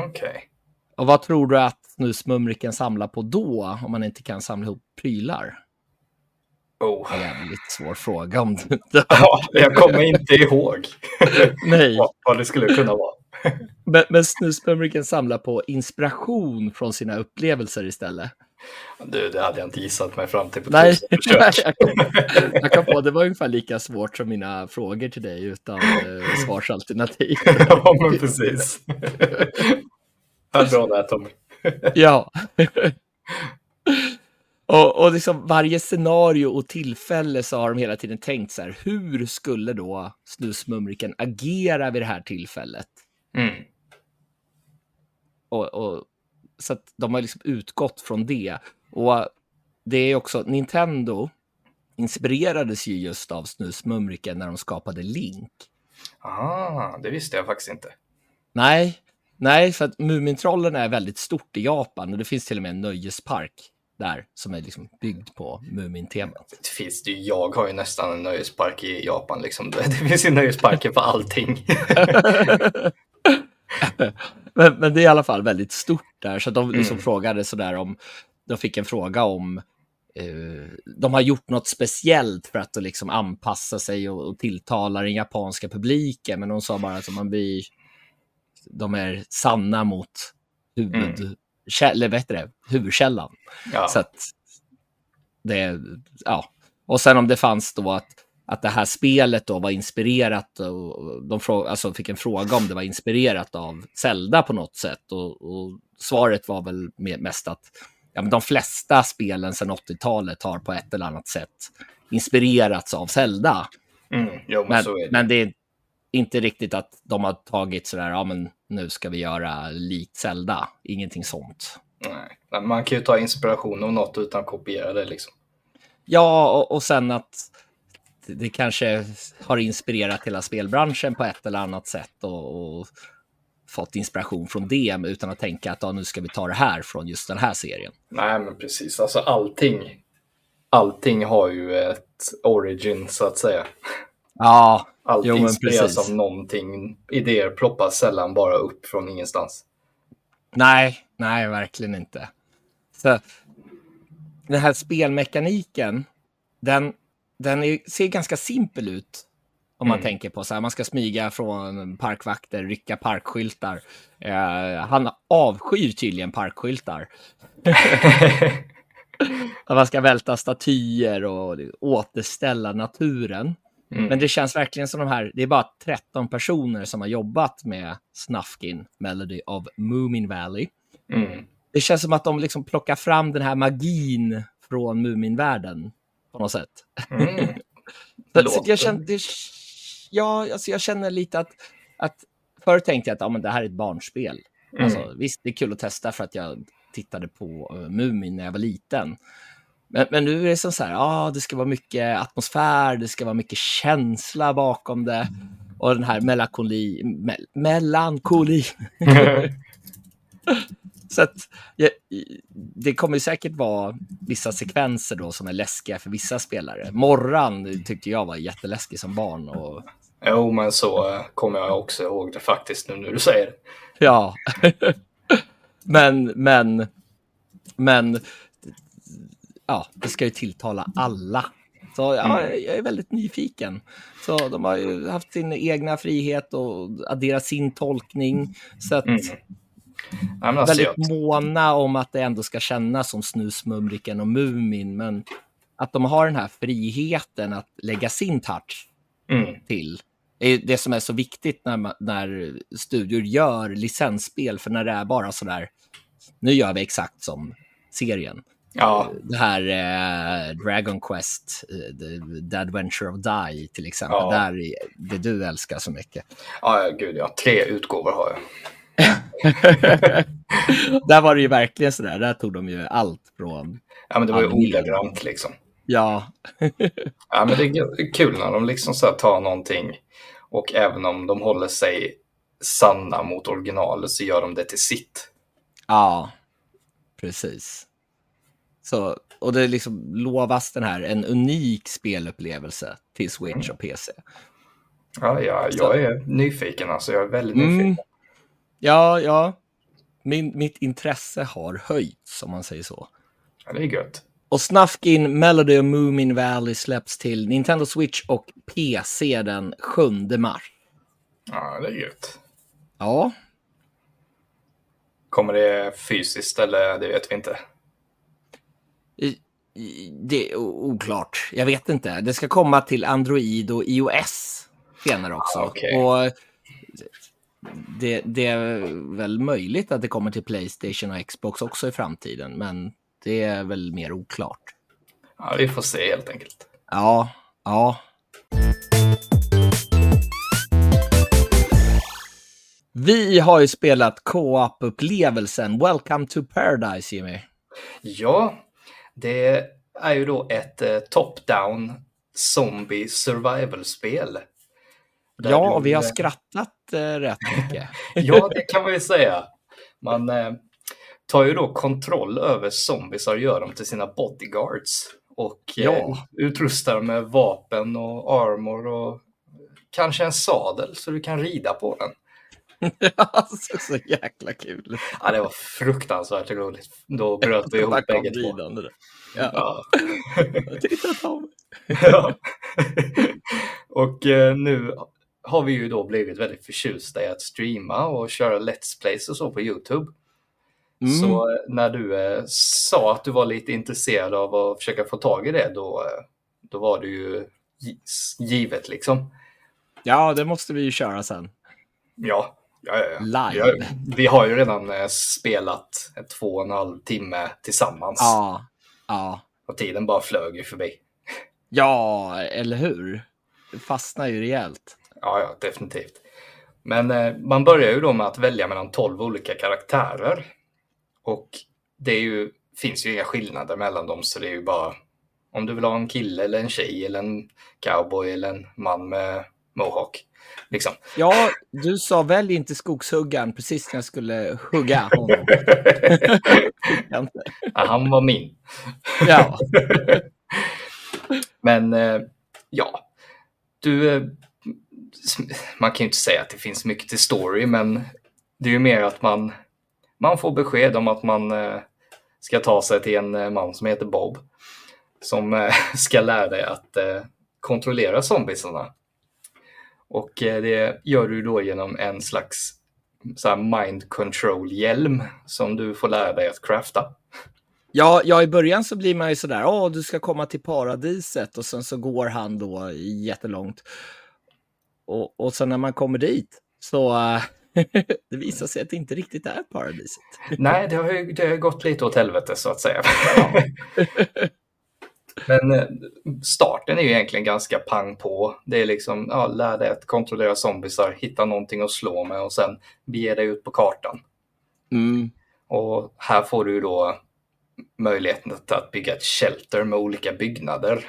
Speaker 2: okej.
Speaker 1: Och vad tror du att Snusmumriken samlar på då? Om man inte kan samla ihop prylar?
Speaker 2: Oh.
Speaker 1: Det är en jävligt svår fråga om du inte...
Speaker 2: Ja, jag kommer inte ihåg
Speaker 1: Nej,
Speaker 2: vad, vad det skulle kunna vara.
Speaker 1: men, men Snusmumriken samlar på inspiration från sina upplevelser istället.
Speaker 2: Du, det hade jag inte gissat mig fram till på
Speaker 1: Nej,
Speaker 2: försök.
Speaker 1: jag kom, jag kom på det var ungefär lika svårt som mina frågor till dig utan eh, svarsalternativ.
Speaker 2: ja, men precis. Bra där Tommy.
Speaker 1: Ja. och, och liksom varje scenario och tillfälle så har de hela tiden tänkt så här, hur skulle då snusmumriken agera vid det här tillfället?
Speaker 2: Mm.
Speaker 1: Och, och, så de har liksom utgått från det. Och det är också, Nintendo inspirerades ju just av snusmumriken när de skapade Link.
Speaker 2: Ah, det visste jag faktiskt inte.
Speaker 1: Nej, nej, för att Mumintrollen är väldigt stort i Japan och det finns till och med en nöjespark där som är liksom byggd på Mumintemat.
Speaker 2: Det finns det jag har ju nästan en nöjespark i Japan liksom. Det finns ju nöjesparker för allting.
Speaker 1: men, men det är i alla fall väldigt stort där, så de liksom
Speaker 2: Mm.
Speaker 1: frågade sådär om, de fick en fråga om eh, de har gjort något speciellt för att liksom anpassa sig och, och tilltala den japanska publiken, men de sa bara att man blir, de är sanna mot huvud, kä- eller vad heter det, huvudkällan.
Speaker 2: Ja.
Speaker 1: Så att det, ja. Och sen om det fanns då att, att det här spelet då var inspirerat, och de frå, alltså fick en fråga om det var inspirerat av Zelda på något sätt. Och, och svaret var väl me- mest att ja, men de flesta spelen sedan 80-talet har på ett eller annat sätt inspirerats av Zelda.
Speaker 2: Mm, jo, men,
Speaker 1: Men,
Speaker 2: det.
Speaker 1: men det är inte riktigt att de har tagit sådär, ja men nu ska vi göra likt Zelda. Ingenting sånt.
Speaker 2: Nej. Man kan ju ta inspiration av något utan att kopiera det liksom.
Speaker 1: Ja, och, och sen att det- kanske har inspirerat hela spelbranschen på ett eller annat sätt och, och fått inspiration från det utan att tänka att ja, nu ska vi ta det här från just den här serien.
Speaker 2: Nej, men precis. Alltså allting. Allting har ju ett origin så att säga.
Speaker 1: Ja,
Speaker 2: Allt
Speaker 1: Jo,
Speaker 2: inspireras av någonting. Idéer ploppar sällan bara upp från ingenstans.
Speaker 1: nej, nej, verkligen inte. Så den här spelmekaniken, den, den är, ser ganska simpel ut. Om man
Speaker 2: Mm.
Speaker 1: tänker på så här, man ska smyga från parkvakter, rycka parkskyltar. Eh, han avskyr tydligen parkskyltar. Man ska välta statyer och återställa naturen.
Speaker 2: Mm.
Speaker 1: Men det känns verkligen som de här, det är bara 13 personer som har jobbat med Snufkin Melody of Moomin Valley.
Speaker 2: Mm.
Speaker 1: Det känns som att de liksom plockar fram den här magin från Muminvärlden på något sätt.
Speaker 2: Mm.
Speaker 1: Så, jag, känner, det, ja, alltså jag känner lite att, att förr tänkte jag att ja, men det här är ett barnspel.
Speaker 2: Mm.
Speaker 1: Alltså, visst, det är kul att testa för att jag tittade på uh, Mumin när jag var liten. Men, men nu är det som så här, ja, det ska vara mycket atmosfär, det ska vara mycket känsla bakom det. Och den här melankoli, mel, melankoli. Så att ja, det kommer säkert vara vissa sekvenser då som är läskiga för vissa spelare. Morran tyckte jag var jätteläskig som barn. Och,
Speaker 2: Jo, men så eh, kommer jag också ihåg det faktiskt nu när du säger det.
Speaker 1: ja. men, men, men, ja, det ska ju tilltala alla. Så ja,
Speaker 2: Mm.
Speaker 1: jag är väldigt nyfiken. Så de har ju haft sin egna frihet och adderat sin tolkning. Så att
Speaker 2: Mm. Alltså,
Speaker 1: väldigt
Speaker 2: jag,
Speaker 1: måna om att det ändå ska kännas som Snusmumriken och Mumin, men att de har den här friheten att lägga sin touch
Speaker 2: mm,
Speaker 1: till. Det är det som är så viktigt när, man, när studior gör licensspel, för när det är bara sådär, nu gör vi exakt som serien.
Speaker 2: Ja.
Speaker 1: Det här eh, Dragon Quest, eh, The, The Adventure of Die till exempel.
Speaker 2: Ja.
Speaker 1: Där är det du älskar så mycket.
Speaker 2: Ja, gud ja. Tre utgåvor har jag.
Speaker 1: där var det ju verkligen sådär. Där tog de ju allt från...
Speaker 2: Ja, men det var ju ordagrant liksom.
Speaker 1: Ja,
Speaker 2: Ja, men det är kul när de liksom så tar någonting och även om de håller sig sanna mot originalet så gör de det till sitt.
Speaker 1: ja, precis. Så, och det liksom lovas den här, en unik spelupplevelse till Switch och PC.
Speaker 2: Ja, ja jag är nyfiken alltså. Jag är väldigt
Speaker 1: Mm. Ja, ja. Min, mitt intresse har höjts, om man säger så.
Speaker 2: Ja, det är gött.
Speaker 1: Och Snufkin Melody of Moomin Valley släpps till Nintendo Switch och PC den 7 mars.
Speaker 2: Ja, det är gött.
Speaker 1: Ja,
Speaker 2: Kommer det fysiskt eller det vet vi inte.
Speaker 1: i- i- det är oklart. Jag vet inte. Det ska komma till Android och iOS senare också.
Speaker 2: Ah, okej.
Speaker 1: Och det, det är väl möjligt att det kommer till Playstation och Xbox också i framtiden, men det är väl mer oklart.
Speaker 2: Ja, vi får se helt enkelt.
Speaker 1: Ja, ja. Vi har ju spelat co-op-upplevelsen Welcome to Paradise, Jimmy.
Speaker 2: Ja, det är ju då ett eh, top-down zombie survival-spel.
Speaker 1: Ja, och vi har skrattat eh, rätt mycket.
Speaker 2: Ja, det kan man ju säga. Man eh, tar ju då kontroll över zombiesar och gör dem till sina bodyguards. Och eh,
Speaker 1: Ja.
Speaker 2: utrustar dem med vapen och armor och kanske en sadel så du kan rida på den.
Speaker 1: alltså, så jäkla kul.
Speaker 2: Ja, det var fruktansvärt roligt. Då bröt vi ihop bägge två.
Speaker 1: Ja.
Speaker 2: Ja.
Speaker 1: Titta på mig.
Speaker 2: Ja. och eh, nu har vi ju då blivit väldigt förtjusta i att streama och köra Let's Plays och så på YouTube.
Speaker 1: Mm.
Speaker 2: Så eh, när du eh, sa att du var lite intresserad av att försöka få tag i det, då, eh, då var det ju gi- givet liksom.
Speaker 1: Ja, det måste vi ju köra sen.
Speaker 2: Ja, ja, ja, ja.
Speaker 1: Live.
Speaker 2: Vi, har, vi har ju redan eh, spelat ett två och en halv timme tillsammans
Speaker 1: Ja, ja.
Speaker 2: och tiden bara flög ju förbi.
Speaker 1: Ja, eller hur? Det fastnar ju rejält.
Speaker 2: Ja, ja, definitivt. Men eh, man börjar ju då med att välja mellan 12 olika karaktärer. Och det är ju, finns ju inga skillnader mellan dem, så det är ju bara om du vill ha en kille eller en tjej eller en cowboy eller en man med mohawk. Liksom.
Speaker 1: Ja, du sa välj inte skogshuggaren precis när jag skulle hugga honom.
Speaker 2: Ja, han var min.
Speaker 1: Ja,
Speaker 2: Men eh, ja, du, eh, man kan ju inte säga att det finns mycket till story, men det är ju mer att man, man får besked om att man eh, ska ta sig till en eh, man som heter Bob som eh, ska lära dig att kontrollera zombiesarna. Och det gör du då genom en slags mm, så här mind control hjälm som du får lära dig att crafta.
Speaker 1: ja, ja, i början så blir man ju sådär, åh, du ska komma till paradiset och sen så går han då jättelångt. Och, och sen när man kommer dit så äh, det visar sig att det inte riktigt är paradiset.
Speaker 2: Nej, det har ju det har gått lite åt helvete så att säga. Men eh, starten är ju egentligen ganska pang på. Det är liksom, ja, lär dig att kontrollera zombisar, hitta någonting att slå med och sen bege dig ut på kartan.
Speaker 1: Mm.
Speaker 2: Och här får du då möjligheten att, bygga ett shelter med olika byggnader.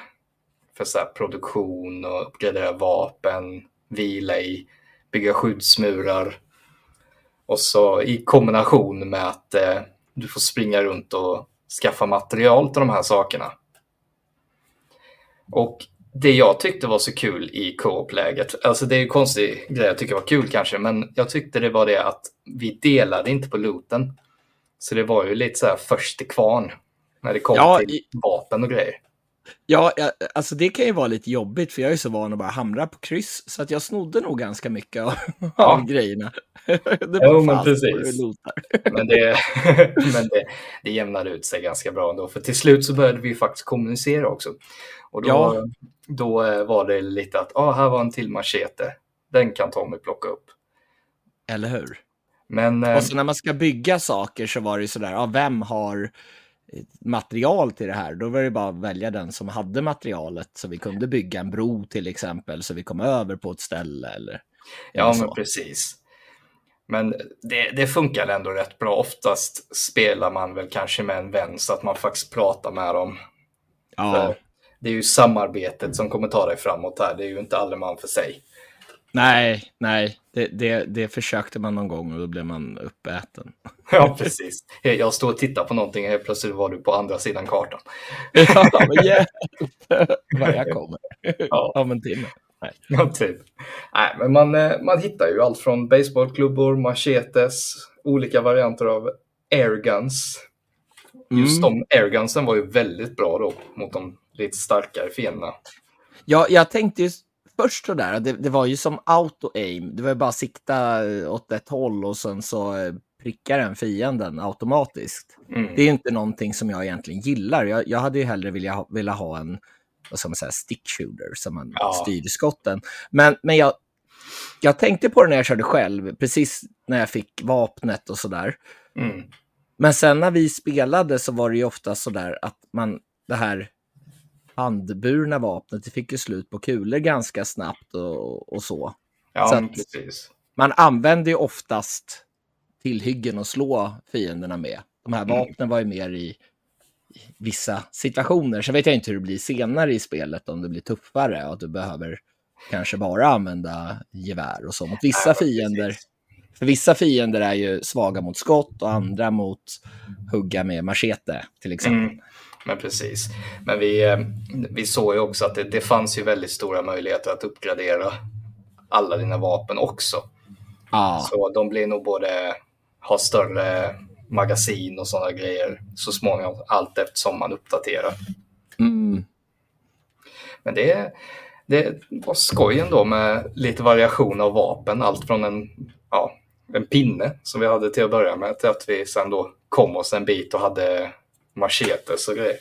Speaker 2: För så här produktion och uppgradera vapen, vila i, bygga skyddsmurar. Och så i kombination med att eh, du får springa runt och skaffa material till de här sakerna. Och det jag tyckte var så kul i co-op-läget, alltså det är ju konstig grej jag tycker var kul kanske, men jag tyckte det var det att vi delade inte på looten. Så det var ju lite så här först till kvarn när det kom
Speaker 1: Ja,
Speaker 2: till vapen och grejer.
Speaker 1: Ja, ja, alltså det kan ju vara lite jobbigt för jag är så van att bara hamra på kryss så att jag snodde nog ganska mycket av, av grejerna. Det
Speaker 2: Jo, men precis. Men, det, men det, det jämnade ut sig ganska bra ändå, för till slut så började vi faktiskt kommunicera också. Och då,
Speaker 1: Ja.
Speaker 2: då eh, var det lite att, ah, här var en till machete, den kan Tommy plocka upp.
Speaker 1: Eller hur?
Speaker 2: Men eh,
Speaker 1: Och så när man ska bygga saker så var det ju sådär, ja, vem har material till det här, då var det bara att välja den som hade materialet så vi kunde bygga en bro till exempel så vi kom över på ett ställe eller,
Speaker 2: Ja, men precis. Men det, det funkar ändå rätt bra. Oftast spelar man väl kanske med en vän så att man faktiskt pratar med dem.
Speaker 1: Ja,
Speaker 2: För Det är ju samarbetet som kommer ta dig framåt här. Det är ju inte alla man för sig.
Speaker 1: Nej, nej, det, det, det försökte man någon gång och då blev man uppäten.
Speaker 2: Ja, precis. Jag står och tittar på någonting och plötsligt var du på andra sidan kartan.
Speaker 1: ja, men hjälp vad jag kommer.
Speaker 2: Ja.
Speaker 1: Om en timme. Nej.
Speaker 2: Ja, typ. Nej, men man, eh, man hittar ju allt från baseballklubbor, machetes, olika varianter av airguns. Just
Speaker 1: Mm.
Speaker 2: de airgunsen var ju väldigt bra då mot de lite starkare fienderna.
Speaker 1: Ja, jag tänkte ju först sådär, att det, det var ju som auto-aim. Det var ju bara att sikta eh, åt ett håll och sen så eh, prickar den fienden automatiskt.
Speaker 2: Mm.
Speaker 1: Det är inte någonting som jag egentligen gillar. Jag, jag hade ju hellre vilja ha, vilja ha en vad ska man säga, stick shooter som man
Speaker 2: Ja.
Speaker 1: styr skotten. Men, men jag, jag tänkte på det när jag körde själv, precis när jag fick vapnet och sådär.
Speaker 2: Mm.
Speaker 1: Men sen när vi spelade så var det ju ofta sådär att man, det här handburna vapnet, det fick ju slut på kulor ganska snabbt och, och så.
Speaker 2: Ja,
Speaker 1: Så
Speaker 2: precis.
Speaker 1: Man använde ju oftast tillhyggen att slå fienderna med. De här
Speaker 2: Mm.
Speaker 1: vapnen var ju mer i, vissa situationer. Sen vet jag inte hur det blir senare i spelet, om det blir tuffare och att du behöver kanske bara använda gevär och så mot vissa fiender. För vissa fiender är ju svaga mot skott och andra mot hugga med machete till exempel.
Speaker 2: Mm. Men precis. Men vi, eh, vi såg ju också att det, det fanns ju väldigt stora möjligheter att uppgradera alla dina vapen också.
Speaker 1: Ja,
Speaker 2: Så de blir nog både ha större magasin och sådana grejer så småningom allt eftersom man uppdaterar.
Speaker 1: mm.
Speaker 2: Men det, det var skoj ändå med lite variation av vapen. Allt från en, ja, en pinne som vi hade till att börja med till att vi sen då kom oss en bit och hade machetes och grejer.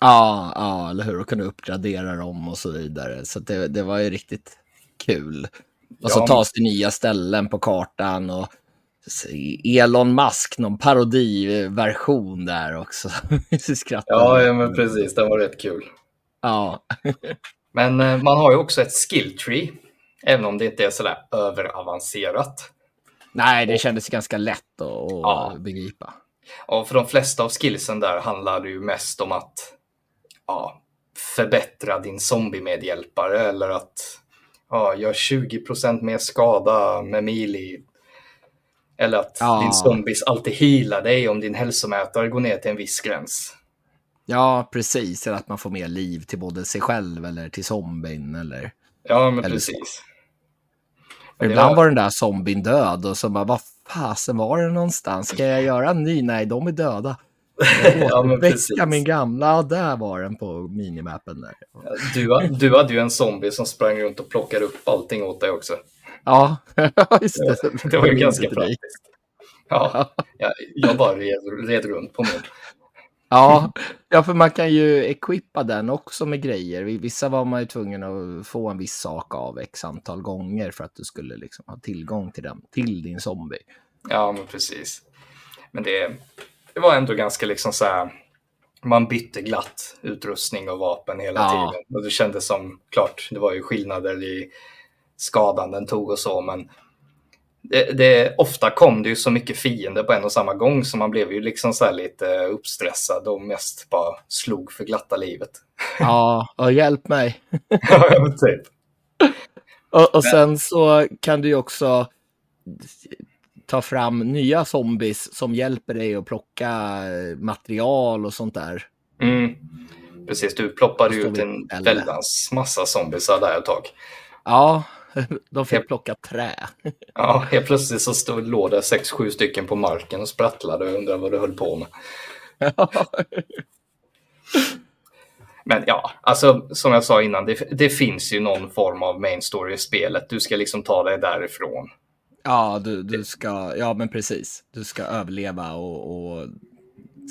Speaker 1: ja, ja, eller hur? Och kunna uppgradera dem och så vidare. Så det, det var ju riktigt kul. Och så
Speaker 2: Ja.
Speaker 1: tas till nya ställen på kartan och Elon Musk, någon parodiversion där också.
Speaker 2: Ja, ja, men precis. Den var rätt kul.
Speaker 1: ja.
Speaker 2: Men eh, man har ju också ett skill tree, även om det inte är sådär överavancerat.
Speaker 1: Nej, det kändes ganska lätt att
Speaker 2: Ja.
Speaker 1: begripa.
Speaker 2: Och för de flesta av skillsen där handlar det ju mest om att ja, förbättra din zombie-medhjälpare eller att ja, gör 20% mer skada med melee. Eller att
Speaker 1: Ja.
Speaker 2: din zombies alltid healar dig om din hälsomätare går ner till en viss gräns.
Speaker 1: Ja, precis. Eller att man får mer liv till både sig själv eller till zombien. Eller...
Speaker 2: Ja, men
Speaker 1: Eller
Speaker 2: precis. Det
Speaker 1: ibland
Speaker 2: var-
Speaker 1: var den där zombien död och så bara, vad fasen var det någonstans? Ska jag göra en ny? Nej, de är döda.
Speaker 2: Ja,
Speaker 1: Väcka min gamla, där var den på minimappen där.
Speaker 2: Du, du hade ju en zombie som sprang runt och plockade upp allting åt dig också.
Speaker 1: Ja, just det.
Speaker 2: Det var ju ganska praktiskt. Ja, jag, jag bara red, red runt på min.
Speaker 1: Ja, ja, för man kan ju equippa den också med grejer. Vissa var man ju tvungen att få en viss sak av x antal gånger för att du skulle liksom ha tillgång till den, till din zombie.
Speaker 2: Ja, men precis. Men det, det var ändå ganska liksom så här. Man bytte glatt utrustning och vapen hela
Speaker 1: Ja.
Speaker 2: tiden. Och det kändes som, klart, det var ju skillnader i skadan den tog och så, men det, det, ofta kom det ju så mycket fiender på en och samma gång så man blev ju liksom så här lite uppstressad och mest bara slog för glatta livet.
Speaker 1: Ja, och hjälp mig.
Speaker 2: ja, typ.
Speaker 1: Och, och sen så kan du ju också ta fram nya zombies som hjälper dig att plocka material och sånt där.
Speaker 2: Mm. Precis, du ploppade ut en väldans massa zombiesar där ett tag.
Speaker 1: Ja, de fick plocka trä.
Speaker 2: Ja, helt plötsligt så stod, låg det sex, sju stycken på marken och sprattlade och undrade vad du höll på med. Men ja, alltså som jag sa innan, det, det finns ju någon form av main story i spelet. Du ska liksom ta dig därifrån.
Speaker 1: Ja, du, du ska, ja men precis. Du ska överleva och, och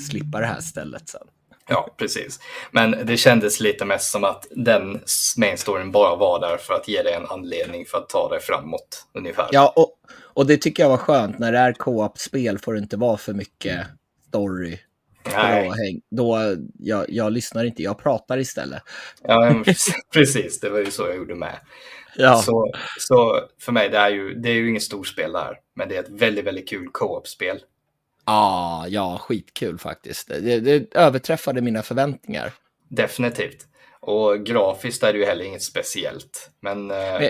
Speaker 1: slippa det här stället sen.
Speaker 2: Ja, precis. Men det kändes lite mest som att den main storyn bara var där för att ge dig en anledning för att ta dig framåt ungefär.
Speaker 1: Ja, och, och det tycker jag var skönt. När det är co-op-spel får det inte vara för mycket story. Nej. Då, jag, jag lyssnar inte, jag pratar istället.
Speaker 2: Ja, precis. Det var ju så jag gjorde med. Ja. Så, så för mig, det är ju, det är ju inget storspel där, men det är ett väldigt, väldigt kul co-op-spel.
Speaker 1: Ah, ja, skitkul faktiskt. Det, det överträffade mina förväntningar.
Speaker 2: Definitivt. Och grafiskt är det ju heller inget speciellt. Men, eh, men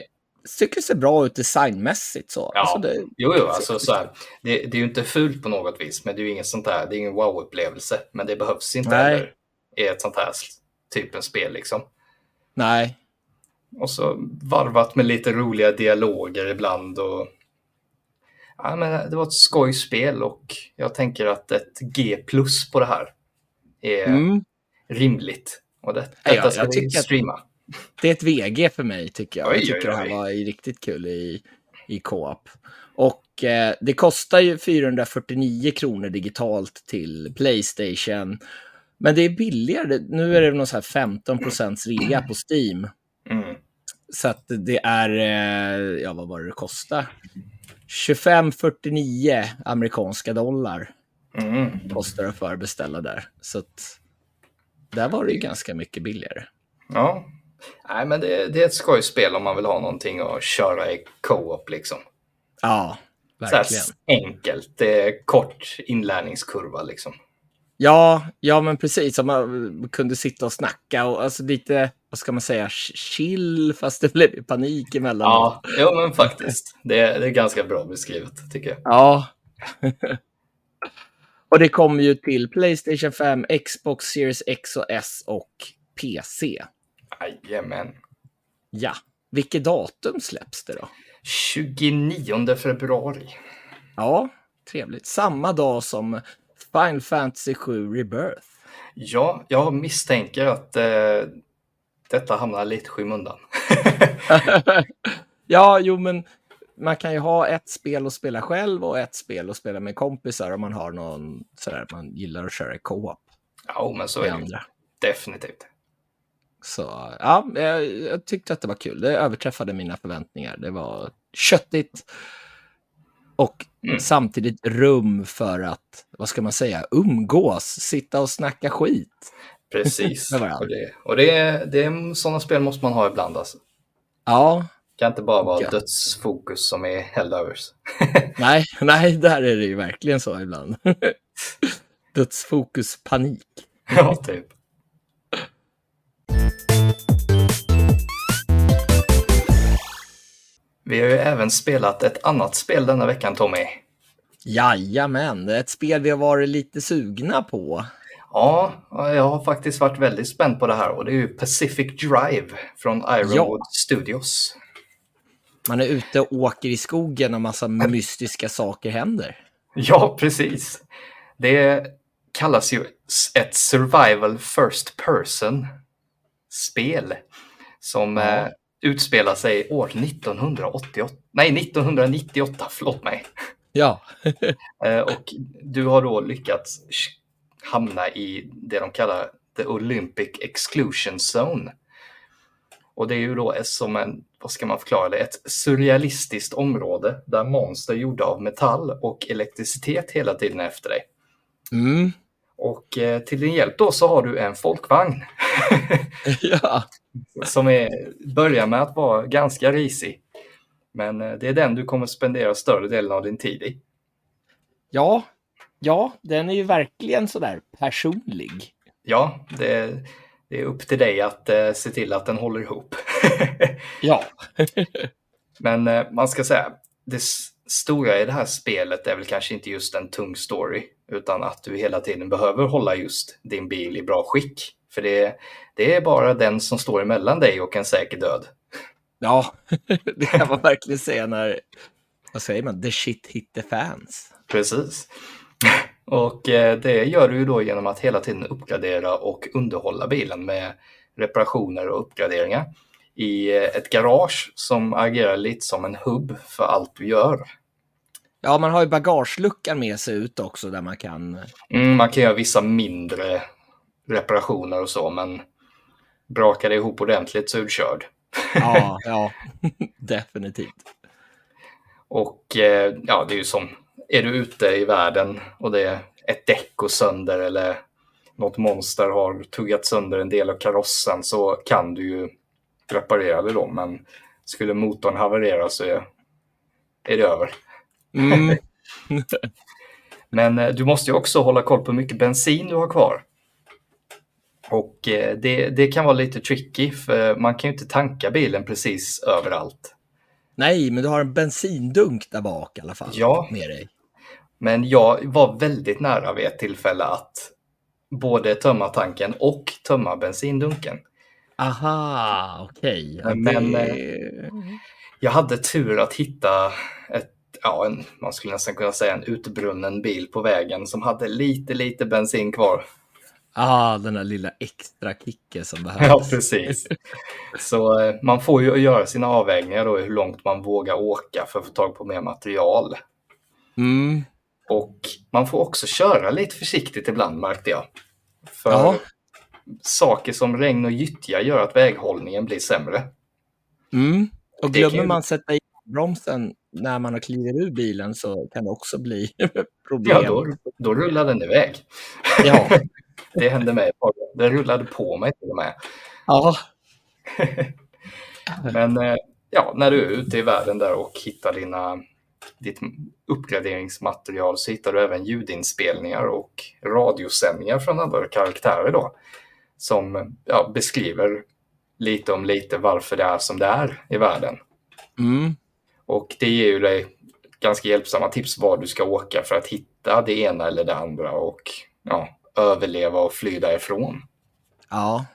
Speaker 1: tycker det ser bra ut designmässigt. Så.
Speaker 2: Ja, alltså det, jo, jo, alltså, så här, det, det, är ju inte fult på något vis, men det är ju inget sånt där, det är ingen wow-upplevelse. Men det behövs inte Nej. heller i ett sånt här typen spel liksom.
Speaker 1: Nej.
Speaker 2: Och så varvat med lite roliga dialoger ibland och ja, men det var ett skojspel och jag tänker att ett G plus på det här är mm. rimligt. Och det, detta ja, ska vi streama.
Speaker 1: Det är ett VG för mig tycker jag. Oj, jag tycker oj, oj. det här var riktigt kul i, i co-op. Och eh, det kostar ju 449 kronor digitalt till Playstation. Men det är billigare. Nu är det någon så här 15 procents rea på Steam. Mm. Så att det är, eh, ja vad var det det kostar? 25,49 amerikanska dollar mm. kostar det att beställa där. Så att där var det ju ganska mycket billigare.
Speaker 2: Ja, Nej, men det, det är ett skojspel om man vill ha någonting att köra i co-op liksom.
Speaker 1: Ja, verkligen. Så
Speaker 2: enkelt, det är kort inlärningskurva liksom.
Speaker 1: Ja, ja men precis. Om man kunde sitta och snacka och alltså lite, vad ska man säga, chill fast det blev panik emellan.
Speaker 2: Ja, jo, men faktiskt. Det är, det är ganska bra beskrivet tycker jag.
Speaker 1: Ja. och det kommer ju till Playstation 5, Xbox Series X och S och PC.
Speaker 2: Jajamän.
Speaker 1: Ja. Vilket datum släpps det då?
Speaker 2: 29 februari.
Speaker 1: Ja, trevligt. Samma dag som Final Fantasy 7 Rebirth.
Speaker 2: Ja, jag misstänker att eh, detta hamnar lite skymundan.
Speaker 1: ja, jo, men man kan ju ha ett spel att spela själv och ett spel att spela med kompisar om man har någon sådär man gillar att köra i co-op.
Speaker 2: Ja, men så är det. Andra. Definitivt.
Speaker 1: Så ja, jag, jag, tyckte att det var kul. Det överträffade mina förväntningar. Det var köttigt och mm. samtidigt rum för att, vad ska man säga, umgås, sitta och snacka skit.
Speaker 2: Precis. och det, och det, är, det är, sådana spel måste man ha ibland alltså.
Speaker 1: Ja.
Speaker 2: Det kan inte bara vara ja. dödsfokus som är Helldivers.
Speaker 1: nej, nej, där är det ju verkligen så ibland. dödsfokus, panik.
Speaker 2: ja, typ. Vi har ju även spelat ett annat spel denna veckan, Tommy.
Speaker 1: Jajamän, ett spel vi har varit lite sugna på.
Speaker 2: Ja, jag har faktiskt varit väldigt spänd på det här och det är ju Pacific Drive från Ironwood ja. Studios.
Speaker 1: Man är ute och åker i skogen och massa mystiska saker händer.
Speaker 2: Ja, precis. Det kallas ju ett survival first person spel som ja. Utspelar sig år 1988. Nej, 1998, förlåt mig.
Speaker 1: Ja.
Speaker 2: Eh, och du har då lyckats hamna i det de kallar the Olympic Exclusion Zone. Och det är ju då som en, vad ska man förklara det, ett surrealistiskt område där monster gjorda av metall och elektricitet hela tiden är efter dig.
Speaker 1: Mm.
Speaker 2: Och eh, till din hjälp då så har du en folkvagn.
Speaker 1: ja.
Speaker 2: Som är, börjar med att vara ganska risig. Men eh, det är den du kommer spendera större delen av din tid i.
Speaker 1: Ja, ja, den är ju verkligen sådär personlig.
Speaker 2: Ja, det, det är upp till dig att eh, se till att den håller ihop.
Speaker 1: ja.
Speaker 2: Men eh, man ska säga, det stora i det här spelet är väl kanske inte just en tung story, utan att du hela tiden behöver hålla just din bil i bra skick. För det, det är bara den som står emellan dig och en säker död.
Speaker 1: Ja, det kan man verkligen säga när, vad säger man, the shit hit the fans.
Speaker 2: Precis. Och eh, det gör du ju då genom att hela tiden uppgradera och underhålla bilen med reparationer och uppgraderingar i eh, ett garage som agerar lite som en hubb för allt du gör.
Speaker 1: Ja, man har ju bagageluckan med sig ut också där man kan...
Speaker 2: Mm, man kan göra vissa mindre reparationer och så, men brakar det ihop ordentligt så är du körd.
Speaker 1: Ja, ja, definitivt.
Speaker 2: Och eh, ja, det är ju som, är du ute i världen och det är ett däck och sönder eller något monster har tuggat sönder en del av karossen så kan du ju reparera det då. Men skulle motorn haverera så är, är det över.
Speaker 1: Mm.
Speaker 2: Men eh, du måste ju också hålla koll på hur mycket bensin du har kvar. Och eh, det, det kan vara lite tricky för man kan ju inte tanka bilen precis överallt.
Speaker 1: Nej, men du har en bensindunk där bak i alla fall.
Speaker 2: Ja.
Speaker 1: Med dig.
Speaker 2: Men jag var väldigt nära vid ett tillfälle att både tömma tanken och tömma bensindunken.
Speaker 1: Aha, okej. Ja,
Speaker 2: Men,
Speaker 1: det-
Speaker 2: Jag hade tur att hitta ett, ja, en, man skulle nästan kunna säga en utbrunnen bil på vägen som hade lite, lite bensin kvar.
Speaker 1: Ah, den där lilla extra kicken som behövs.
Speaker 2: Ja, precis. Så eh, man får ju göra sina avvägningar då hur långt man vågar åka för att få tag på mer material.
Speaker 1: Mm.
Speaker 2: Och man får också köra lite försiktigt ibland märkte jag. För
Speaker 1: Ja.
Speaker 2: saker som regn och gyttja gör att väghållningen blir sämre.
Speaker 1: Mm. Och glömmer man sätta i bromsen när man har klivit ur bilen så kan det också bli problem.
Speaker 2: Ja, då, då rullar den iväg.
Speaker 1: Ja.
Speaker 2: Det hände mig. Den rullade på mig till och med.
Speaker 1: ja.
Speaker 2: Men eh, ja, när du är ute i världen där och hittar dina, ditt uppgraderingsmaterial så hittar du även ljudinspelningar och radiosändningar från andra karaktärer då. Som ja, beskriver lite om lite varför det är som det är i världen.
Speaker 1: Mm.
Speaker 2: Och det ger ju dig ganska hjälpsamma tips var du ska åka för att hitta det ena eller det andra och ja, överleva och fly därifrån.
Speaker 1: Ja.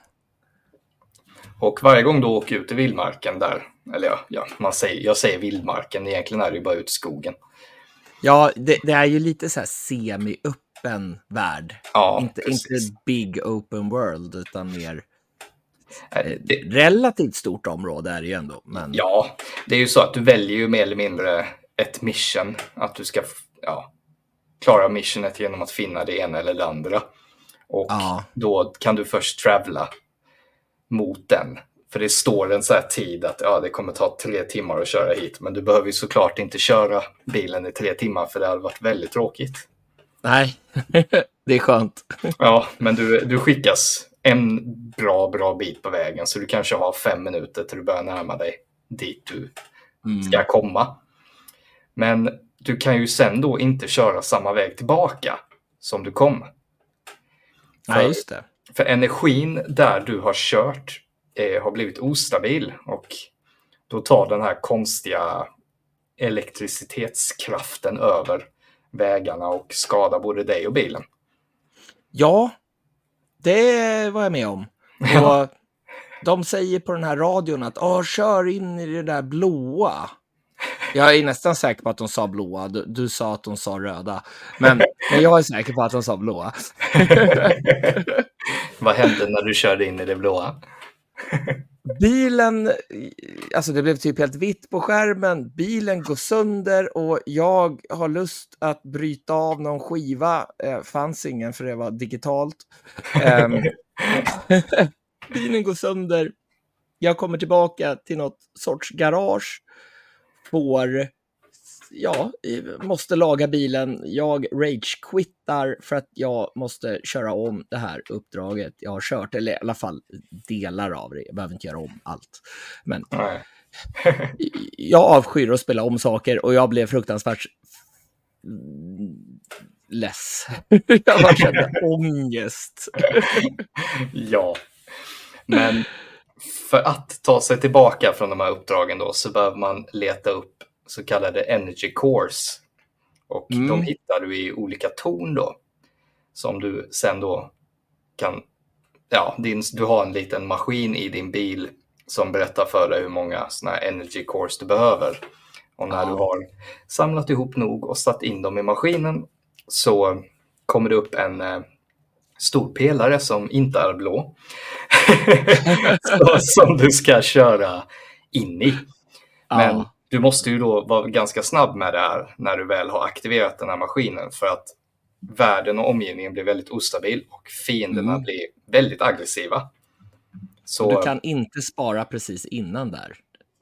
Speaker 2: Och varje gång du åker ut i vildmarken där, eller ja, ja man säger, jag säger vildmarken, egentligen är det ju bara ut i skogen.
Speaker 1: Ja, det, det är ju lite så här semi-öppen värld.
Speaker 2: Ja,
Speaker 1: inte,
Speaker 2: precis.
Speaker 1: inte big open world, utan mer
Speaker 2: Det,
Speaker 1: relativt stort område är det ju ändå. Men
Speaker 2: ja, det är ju så att du väljer ju mer eller mindre ett mission, att du ska ja, klara missionet genom att finna det ena eller det andra. Och
Speaker 1: Ja.
Speaker 2: då kan du först travla mot den. För det står en så här tid att ja, det kommer ta tre timmar att köra hit. Men du behöver ju såklart inte köra bilen i tre timmar för det hade varit väldigt tråkigt.
Speaker 1: nej, det är skönt.
Speaker 2: Ja, men du, du skickas en bra, bra bit på vägen så du kanske har fem minuter till du börjar närma dig dit du
Speaker 1: Mm.
Speaker 2: ska komma. Men du kan ju sen då inte köra samma väg tillbaka som du kom.
Speaker 1: Ja, just det.
Speaker 2: För energin där du har kört eh, har blivit ostabil och då tar den här konstiga elektricitetskraften över vägarna och skadar både dig och bilen.
Speaker 1: Ja, det var jag med om. Och de säger på den här radion att Åh, kör in i det där blåa. Jag är nästan säker på att de sa blåa. Du, du sa att de sa röda. Men, men jag är säker på att de sa blåa.
Speaker 2: Vad hände när du körde in i det blåa?
Speaker 1: Bilen, alltså det blev typ helt vitt på skärmen. Bilen går sönder och jag har lust att bryta av någon skiva. Eh, fanns ingen för det var digitalt. Ehm, bilen går sönder. Jag kommer tillbaka till något sorts garage. Får, ja, måste laga bilen. Jag rage-quittar för att jag måste köra om det här uppdraget jag har kört. Eller i alla fall delar av det. Jag behöver inte göra om allt. Men jag avskyr att spela om saker och jag blev fruktansvärt less. jag bara kände ångest.
Speaker 2: Ja, men för att ta sig tillbaka från de här uppdragen då så behöver man leta upp så kallade energy cores. Och
Speaker 1: Mm.
Speaker 2: de hittar du i olika torn då. Som du sen då kan, ja, din, du har en liten maskin i din bil som berättar för dig hur många sådana här energy cores du behöver. Och när
Speaker 1: Ja.
Speaker 2: du har samlat ihop nog och satt in dem i maskinen så kommer det upp en eh, stor pelare som inte är blå. så, som du ska köra in i. Men
Speaker 1: Ja.
Speaker 2: Du måste ju då vara ganska snabb med det här när du väl har aktiverat den här maskinen för att världen och omgivningen blir väldigt ostabil och fienderna
Speaker 1: Mm.
Speaker 2: blir väldigt aggressiva. Så
Speaker 1: Du kan inte spara precis innan där.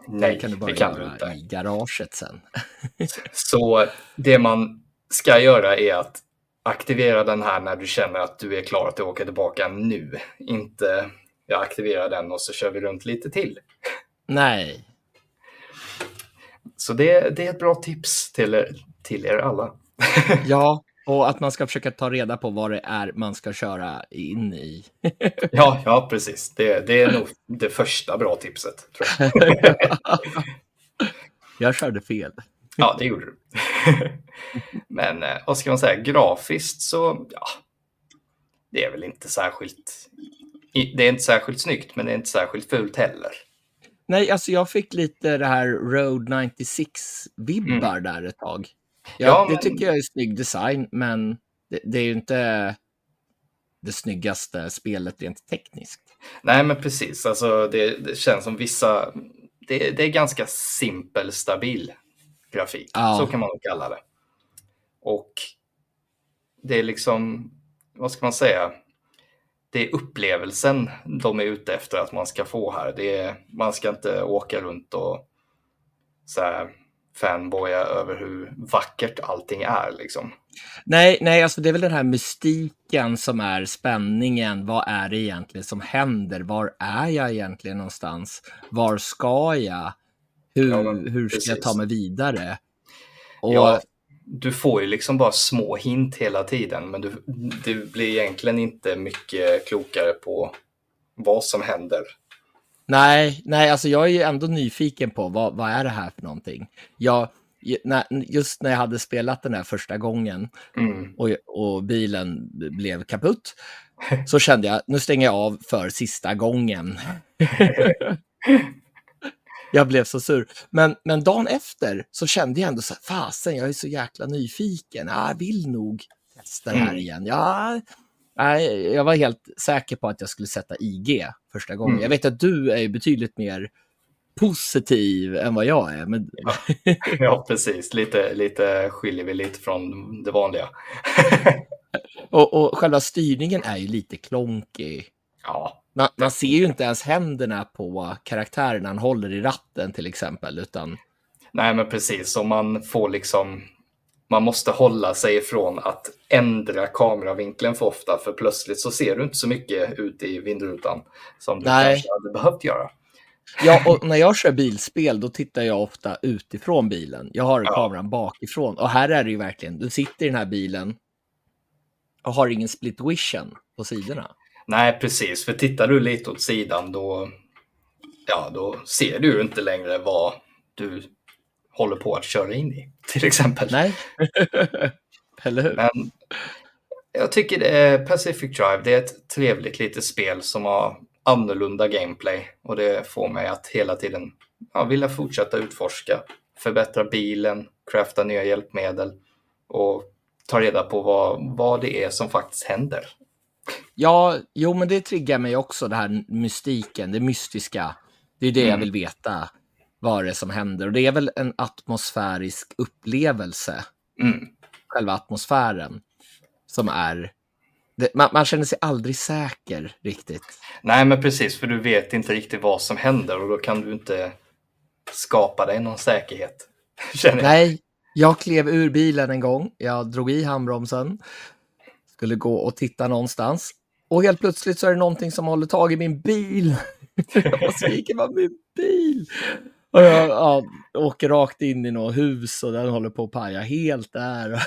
Speaker 2: nej,
Speaker 1: det kan du bara
Speaker 2: det kan
Speaker 1: göra
Speaker 2: inte.
Speaker 1: i garaget sen.
Speaker 2: Så det man ska göra är att aktivera den här när du känner att du är klar att åka tillbaka nu. Inte jag aktiverar den och så kör vi runt lite till.
Speaker 1: Nej.
Speaker 2: Så det, det är ett bra tips till er, till er alla.
Speaker 1: ja, och att man ska försöka ta reda på vad det är man ska köra in i.
Speaker 2: ja, ja, precis. Det, det är nog det första bra tipset. Tror jag.
Speaker 1: jag körde fel.
Speaker 2: Ja, det gjorde du. Men eh, vad ska man säga, grafiskt så, ja, det är väl inte särskilt, det är inte särskilt snyggt, men det är inte särskilt fult heller.
Speaker 1: Nej, alltså jag fick lite det här Road 96-vibbar mm. där ett tag. Ja, ja det men... tycker jag är snygg design, men det, det, är ju inte det snyggaste spelet rent tekniskt.
Speaker 2: Nej, men precis. Alltså, det, det känns som vissa... Det, det, är ganska simpel, stabil grafik. Ja. Så kan man kalla det. Och det är liksom, vad ska man säga? Det är upplevelsen de är ute efter att man ska få här. Det är, man ska inte åka runt och så här, fanboya över hur vackert allting är. Liksom.
Speaker 1: Nej, nej, alltså det är väl den här mystiken som är spänningen. Vad är det egentligen som händer? Var är jag egentligen någonstans? Var ska jag? Hur, ja, hur ska jag ta mig vidare?
Speaker 2: Och... Ja, du får ju liksom bara små hint hela tiden, men du, du blir egentligen inte mycket klokare på vad som händer.
Speaker 1: Nej, nej, alltså jag är ju ändå nyfiken på vad, vad är det här för någonting. Jag, just när jag hade spelat den här första gången mm. och, och bilen blev kaputt så kände jag nu stänger jag av för sista gången. jag blev så sur. Men, men dagen efter så kände jag ändå så här, fasen, jag är så jäkla nyfiken. Jag vill nog testa det här mm. igen. Ja, jag var helt säker på att jag skulle sätta IG första gången. Mm. Jag vet att du är betydligt mer positiv än vad jag är. Men...
Speaker 2: Ja, ja, precis. Lite, lite skiljer vi lite från det vanliga.
Speaker 1: och, och själva styrningen är ju lite klonkig.
Speaker 2: Ja,
Speaker 1: man, man, ser ju inte ens händerna på karaktären han håller i ratten till exempel. Utan...
Speaker 2: Nej, men precis. Och man får liksom... Man måste hålla sig ifrån att ändra kameravinkeln för ofta, för plötsligt så ser du inte så mycket ut i vindrutan som du Nej. kanske hade behövt göra.
Speaker 1: Ja, och när jag kör bilspel då tittar jag ofta utifrån bilen. Jag har ja. kameran bakifrån och här är det ju verkligen, du sitter i den här bilen och har ingen split vision på sidorna.
Speaker 2: Nej, precis. För tittar du lite åt sidan då, ja, då ser du inte längre vad du håller på att köra in i, till exempel.
Speaker 1: Nej, eller hur?
Speaker 2: Men jag tycker det är Pacific Drive, det är ett trevligt litet spel som har annorlunda gameplay och det får mig att hela tiden ja, vilja fortsätta utforska, förbättra bilen, crafta nya hjälpmedel och ta reda på vad, vad det är som faktiskt händer
Speaker 1: Ja, jo, men det triggar mig också, det här mystiken, det mystiska. Det är det mm. jag vill veta, vad det är som händer. Och det är väl en atmosfärisk upplevelse,
Speaker 2: mm.
Speaker 1: själva atmosfären, som är... Det, man, man, känner sig aldrig säker riktigt.
Speaker 2: Nej, men precis, för du vet inte riktigt vad som händer och då kan du inte skapa dig någon säkerhet.
Speaker 1: Nej, jag klev ur bilen en gång. Jag drog i handbromsen skulle gå och titta någonstans. Och helt plötsligt så är det någonting som håller tag i min bil. jag skriker vad min bil? Och jag ja, åker rakt in i något hus och den håller på att paja helt där.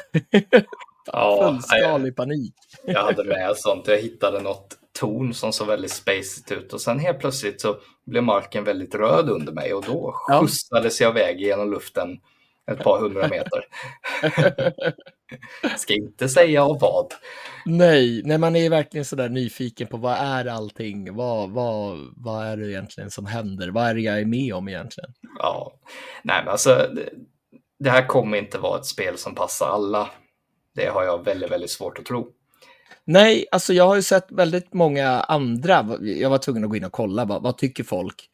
Speaker 1: ja, Fullskalig jag, panik.
Speaker 2: jag hade med sånt. Jag hittade något torn som såg väldigt spacet ut och sen helt plötsligt så blev marken väldigt röd under mig och då skjutsades jag iväg genom luften ett par hundra meter. Ska inte säga av vad.
Speaker 1: Nej, nej, man är verkligen sådär nyfiken på vad är allting? Vad, vad, vad är det egentligen som händer? Vad är det jag är med om egentligen?
Speaker 2: Ja, nej men alltså det, det här kommer inte vara ett spel som passar alla. Det har jag väldigt, väldigt svårt att tro.
Speaker 1: Nej, alltså jag har ju sett väldigt många andra. Jag var tvungen att gå in och kolla. Vad, vad tycker folk?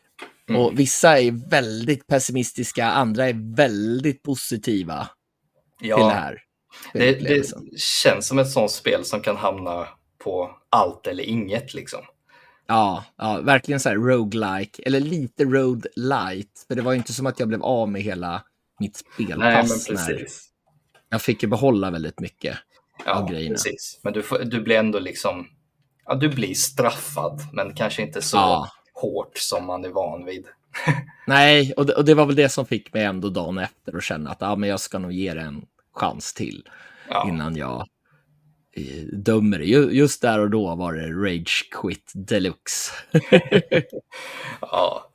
Speaker 1: Mm. Och vissa är väldigt pessimistiska, andra är väldigt positiva ja. till det här.
Speaker 2: Det, det, känns som ett sånt spel som kan hamna på allt eller inget liksom.
Speaker 1: Ja, ja verkligen så här roguelike, eller lite road light. För det var ju inte som att jag blev av med hela mitt spelpass. Nej, men precis. Jag fick ju behålla väldigt mycket.
Speaker 2: Ja,
Speaker 1: av grejerna.
Speaker 2: precis. Men du, får, du blir ändå liksom, ja, du blir straffad, men kanske inte så
Speaker 1: Ja.
Speaker 2: Hårt som man är van vid.
Speaker 1: Nej, och det, och det var väl det som fick mig ändå dagen efter att känna att ja, men jag ska nog ge det en chans till
Speaker 2: Ja,
Speaker 1: innan jag eh, dömer det. Ju- Just där och då var det rage quit deluxe.
Speaker 2: ja.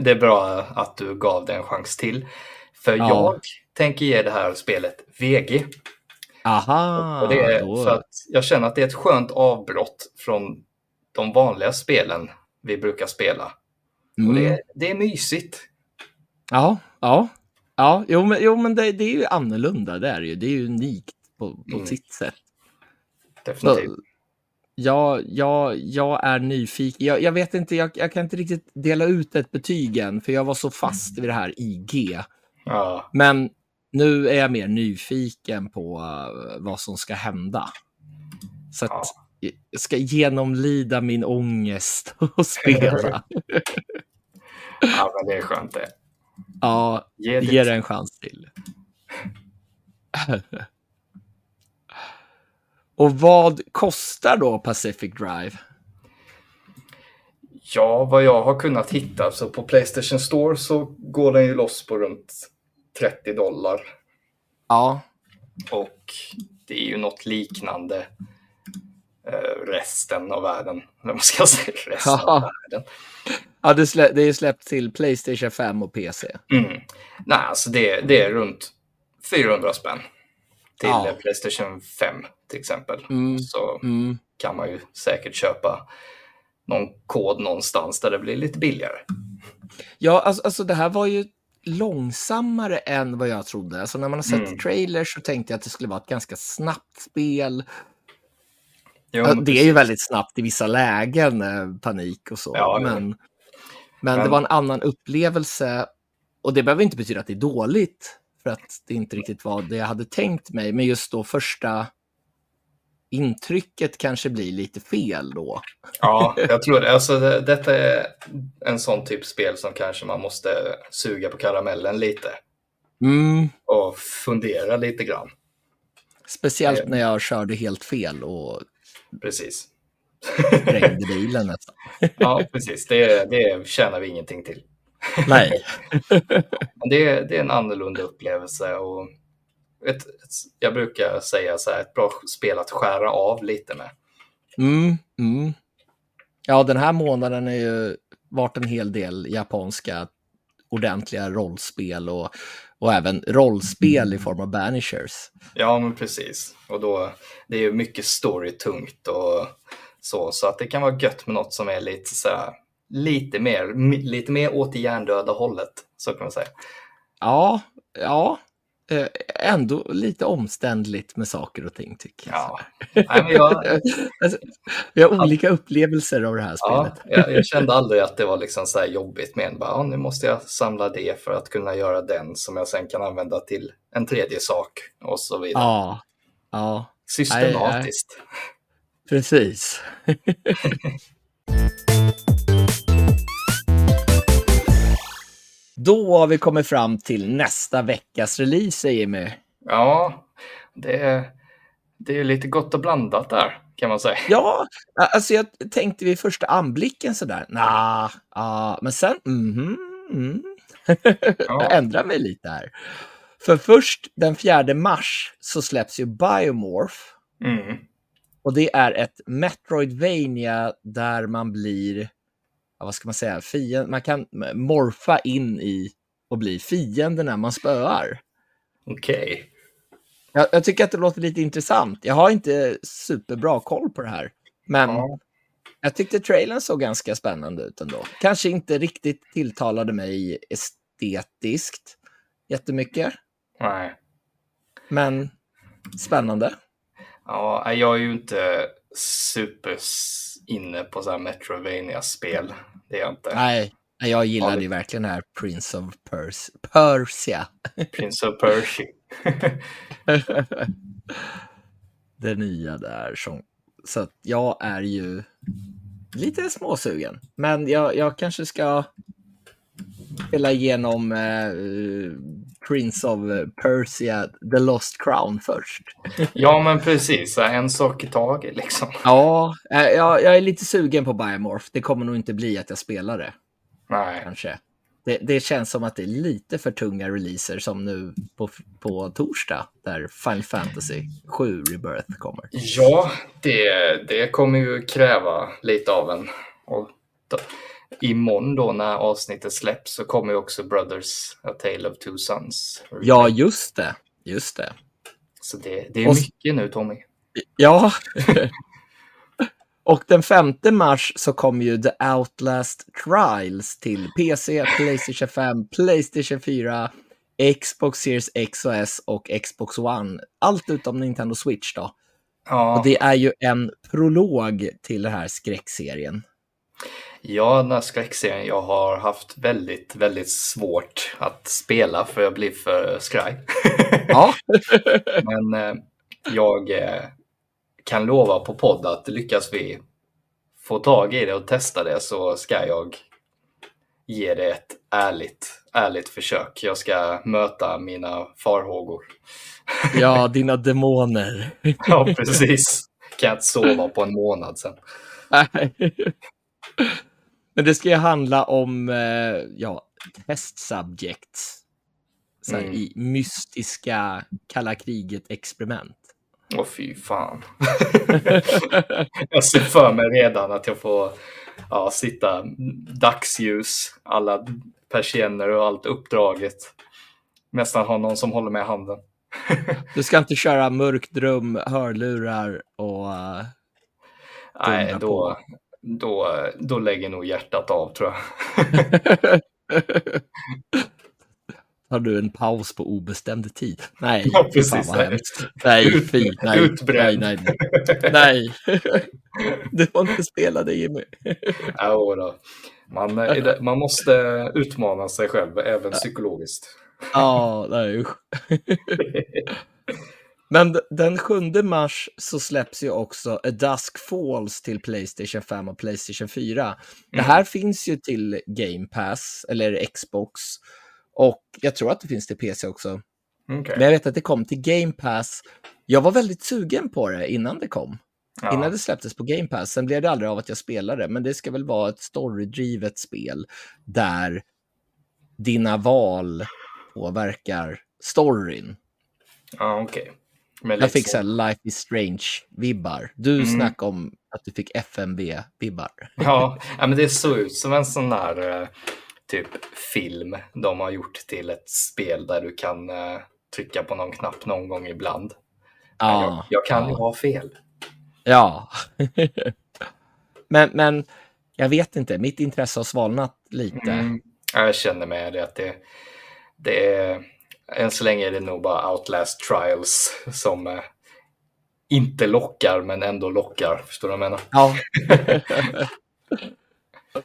Speaker 2: det- är bra att du gav det en chans till. För
Speaker 1: Ja.
Speaker 2: jag tänker ge det här spelet VG.
Speaker 1: Aha,
Speaker 2: och det är
Speaker 1: Ah, då-
Speaker 2: för att jag känner att det är ett skönt avbrott från de vanliga spelen vi brukar spela. Och
Speaker 1: mm.
Speaker 2: det, är, det är mysigt.
Speaker 1: Ja, ja. Ja, jo men, jo, men det, det är ju annorlunda, det är det ju. Det är ju unikt på, på
Speaker 2: Mm.
Speaker 1: sitt sätt. Så,
Speaker 2: Definitivt.
Speaker 1: ja, ja, jag är nyfiken. Jag, jag vet inte, jag, jag kan inte riktigt dela ut ett betyg än, för jag var så fast vid det här IG.
Speaker 2: Ja,
Speaker 1: Men nu är jag mer nyfiken på eh, vad som ska hända. Så att
Speaker 2: Ja.
Speaker 1: Ska genomlida min ångest och spela.
Speaker 2: ja, men det är skönt det.
Speaker 1: ja,
Speaker 2: Ge
Speaker 1: ge
Speaker 2: det.
Speaker 1: en chans till. Och vad kostar då Pacific Drive?
Speaker 2: Ja, vad jag har kunnat hitta så på Playstation Store så går den ju loss på runt 30 dollar.
Speaker 1: Ja,
Speaker 2: Och det är ju något liknande resten av världen. Eller vad ska jag säga? Resten av världen.
Speaker 1: ja det, slä, det är släppt till Playstation 5 och PC.
Speaker 2: Mm. Nej, alltså det, det är runt 400 spänn. Till
Speaker 1: Ja.
Speaker 2: eh, Playstation 5 till exempel.
Speaker 1: Mm.
Speaker 2: Så
Speaker 1: Mm.
Speaker 2: kan man ju säkert köpa någon kod någonstans där det blir lite billigare.
Speaker 1: Ja, alltså, alltså det här var ju långsammare än vad jag trodde. Alltså när man har sett
Speaker 2: Mm.
Speaker 1: trailers så tänkte jag att det skulle vara ett ganska snabbt spel.
Speaker 2: Jo, men
Speaker 1: det är ju väldigt snabbt i vissa lägen, eh, panik och så.
Speaker 2: Ja, ja.
Speaker 1: men, men det
Speaker 2: Men-
Speaker 1: var en annan upplevelse. Och det behöver inte betyda att det är dåligt, för att det inte riktigt var det jag hade tänkt mig. Men just då första intrycket kanske blir lite fel då.
Speaker 2: Ja, jag tror det. Alltså, det, detta är en sån typ spel som kanske man måste suga på karamellen lite
Speaker 1: Mm,
Speaker 2: och fundera lite grann.
Speaker 1: speciellt
Speaker 2: Eh.
Speaker 1: när jag körde helt fel och
Speaker 2: Precis.
Speaker 1: sprängde bilen nästan.
Speaker 2: Ja, precis. Det, det tjänar vi ingenting till.
Speaker 1: Nej.
Speaker 2: Men det, är- det är en annorlunda upplevelse och ett, ett, jag brukar säga så här, ett bra spel att skära av lite med.
Speaker 1: Mm, mm. Ja, den här månaden har ju varit en hel del japanska ordentliga rollspel och, och även rollspel i form av banishers.
Speaker 2: Ja, men precis. Och då, det är ju mycket story-tungt och så, så att det kan vara gött med något som är lite så här, lite mer, lite mer åt det hjärndöda hållet, så kan man säga.
Speaker 1: Ja, ja. Eh, Ändå lite omständligt med saker och ting tycker jag.
Speaker 2: Ja. Nej, men jag,
Speaker 1: Alltså, vi har olika upplevelser av det här
Speaker 2: ja,
Speaker 1: spelet.
Speaker 2: jag, jag kände aldrig att det var liksom så här jobbigt med en. Bara, ja, nu måste jag samla det för att kunna göra den som jag sen kan använda till en tredje sak och så vidare.
Speaker 1: Ja, ja,
Speaker 2: Systematiskt.
Speaker 1: precis. Då har vi kommit fram till nästa veckas release, Jimmy.
Speaker 2: Ja, det är, det är lite gott och blandat där kan man säga.
Speaker 1: Ja, alltså jag tänkte vid första anblicken sådär, nah, ah, men sen, mhm, mm. jag ändrar mig lite här. För först den 4 mars så släpps ju Biomorph
Speaker 2: Mm.
Speaker 1: och det är ett Metroidvania där man blir, ja, vad ska man säga, fiende, man kan morfa in i och bli fiende när man spöar.
Speaker 2: Okej.
Speaker 1: Jag, jag tycker att det låter lite intressant. Jag har inte superbra koll på det här, men
Speaker 2: Ja.
Speaker 1: jag tyckte trailern såg ganska spännande ut ändå. Kanske inte riktigt tilltalade mig estetiskt jättemycket,
Speaker 2: Nej.
Speaker 1: men spännande.
Speaker 2: Ja, jag är ju inte super inne på så här Metrovania-spel. Det är jag inte.
Speaker 1: Nej, jag gillade ju verkligen det här Prince of Pers Persia.
Speaker 2: Prince of Persia.
Speaker 1: det nya där. Som, så att jag är ju lite småsugen. Men jag, jag kanske ska spela igenom eh, Prince of Persia, The Lost Crown först.
Speaker 2: Ja, men precis. En sak i taget liksom.
Speaker 1: Ja, eh, jag, jag är lite sugen på Biomorph. Det kommer nog inte bli att jag spelar det.
Speaker 2: Nej.
Speaker 1: Kanske. Det, det känns som att det är lite för tunga releaser som nu på, på torsdag där Final Fantasy 7 Rebirth kommer.
Speaker 2: Ja, det, det kommer ju kräva lite av en. Och imorgon då när avsnittet släpps så kommer ju också Brothers A Tale of Two Sons.
Speaker 1: Ja, just det. Just det.
Speaker 2: Så det, det är
Speaker 1: Och-
Speaker 2: mycket nu Tommy.
Speaker 1: Ja. Och den 5 mars så kommer ju The Outlast Trials till PC, Playstation 5, Playstation 4, Xbox Series X och S och Xbox One. Allt utom Nintendo Switch då.
Speaker 2: Ja,
Speaker 1: Och det är ju en prolog till den här skräckserien.
Speaker 2: Ja, den här skräckserien jag har haft väldigt, väldigt svårt att spela för jag blir för skraj.
Speaker 1: Ja,
Speaker 2: Men eh, jag eh, kan lova på podd att lyckas vi få tag i det och testa det så ska jag ge det ett ärligt, ärligt försök. Jag ska möta mina farhågor.
Speaker 1: ja dina demoner.
Speaker 2: Ja, precis. Kan jag inte sova på en månad sen.
Speaker 1: Nej. Men det ska ju handla om eh, ja, test subjects. Så här,
Speaker 2: Mm.
Speaker 1: I mystiska kalla kriget-experiment.
Speaker 2: Åh fy fan. jag ser för mig redan att jag får ja, sitta dagsljus, alla persienner och allt uppdraget. Nästan ha någon som håller med handen.
Speaker 1: Du ska inte köra mörkt rum, hörlurar och... eh,
Speaker 2: Nej, då,
Speaker 1: på.
Speaker 2: Då, då lägger nog hjärtat av tror jag.
Speaker 1: Har du en paus på obestämd tid? Nej,
Speaker 2: Ja, precis.
Speaker 1: Nej,
Speaker 2: Ut-
Speaker 1: fy. Nej, nej,
Speaker 2: utbränd.
Speaker 1: nej. Nej. nej. Du får inte spela det, Jimmy.
Speaker 2: Ja, då. Man, det- man måste utmana sig själv, även psykologiskt.
Speaker 1: Ja, nej usch. Men den 7 mars så släpps ju också A Dusk Falls till Playstation 5 och Playstation 4. Det här finns ju till Game Pass, eller Xbox. Och jag tror att det finns till PC också.
Speaker 2: Okej.
Speaker 1: Men jag vet att det kom till Game Pass. Jag var väldigt sugen på det innan det kom.
Speaker 2: Ja.
Speaker 1: Innan det släpptes på Game Pass. Sen blev det aldrig av att jag spelade, men det ska väl vara ett storydrivet spel där dina val påverkar storyn.
Speaker 2: Ja, okej. Men
Speaker 1: Jag fick
Speaker 2: så-
Speaker 1: här Life is Strange-vibbar. Du
Speaker 2: Mm.
Speaker 1: snackade om att du fick FMV-vibbar.
Speaker 2: Ja, ja, men det såg ut som en sån där eh, typ film de har gjort till ett spel där du kan eh, trycka på någon knapp någon gång ibland. Men jag, jag kan ju
Speaker 1: ja.
Speaker 2: ha fel.
Speaker 1: Ja. men, men jag vet inte, mitt intresse har svalnat lite.
Speaker 2: Mm. Ja, Jag känner med det att det, det är, än så länge är det nog bara Outlast Trials som eh, inte lockar men ändå lockar. Förstår du vad jag menar?
Speaker 1: Ja.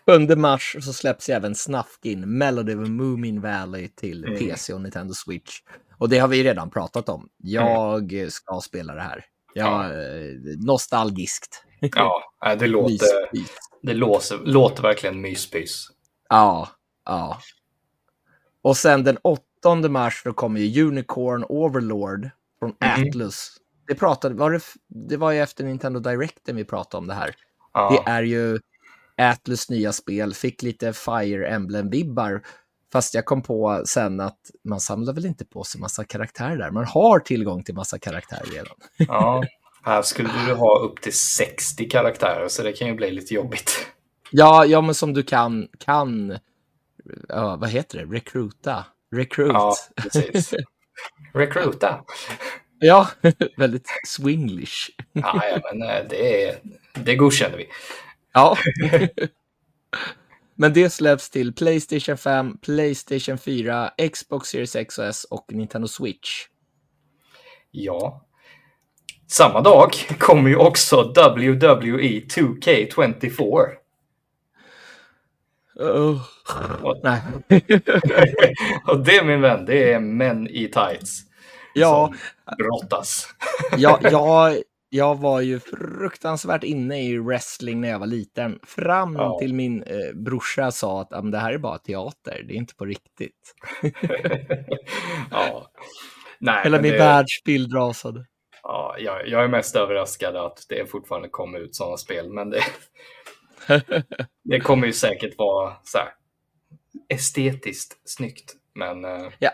Speaker 1: 7 mars så släpps även Snufkin, Melody of Moomin Valley till
Speaker 2: Mm.
Speaker 1: PC och Nintendo Switch. Och det har vi redan pratat om. Jag ska spela det här. Jag, eh, nostalgiskt.
Speaker 2: Ja, nej, det låter, det låter, låter verkligen myspys.
Speaker 1: Ja, ja. Och sen den 8 mars då kommer ju Unicorn Overlord från
Speaker 2: Mhm.
Speaker 1: Atlus. Det, pratade, var det, det var ju efter Nintendo Directen vi pratade om det här.
Speaker 2: Ja,
Speaker 1: Det är ju Atlus nya spel, fick lite Fire Emblem-vibbar. Fast jag kom på sen att man samlar väl inte på sig massa karaktärer där. Man har tillgång till massa karaktärer redan.
Speaker 2: ja. Här skulle du ha upp till 60 karaktärer så det kan ju bli lite jobbigt.
Speaker 1: Ja, ja men som du kan, kan ja, vad heter det, recruita. Recruit.
Speaker 2: Ja, precis. Recruita.
Speaker 1: Ja, väldigt swinglish.
Speaker 2: Ja, ja, men eh, det, det godkänner vi.
Speaker 1: Ja. Men det släpps till Playstation 5, Playstation 4, Xbox Series X och S och Nintendo Switch.
Speaker 2: Ja. Samma dag kommer ju också E WWE 2K24.
Speaker 1: Uh, nej.
Speaker 2: Och det min vän, det är män i tights
Speaker 1: Ja,
Speaker 2: som brottas.
Speaker 1: jag, jag, jag var ju fruktansvärt inne i wrestling när jag var liten. Fram
Speaker 2: Ja.
Speaker 1: till min eh, brorsa sa att "Ja, det här är bara teater, det är inte på riktigt.
Speaker 2: ja. Nej,
Speaker 1: Hela min
Speaker 2: det-
Speaker 1: världsbild rasade.
Speaker 2: Ja, jag, jag är mest överraskad att det fortfarande kommer ut sådana spel, men det, det kommer ju säkert vara så här, estetiskt snyggt. Men eh,
Speaker 1: Ja,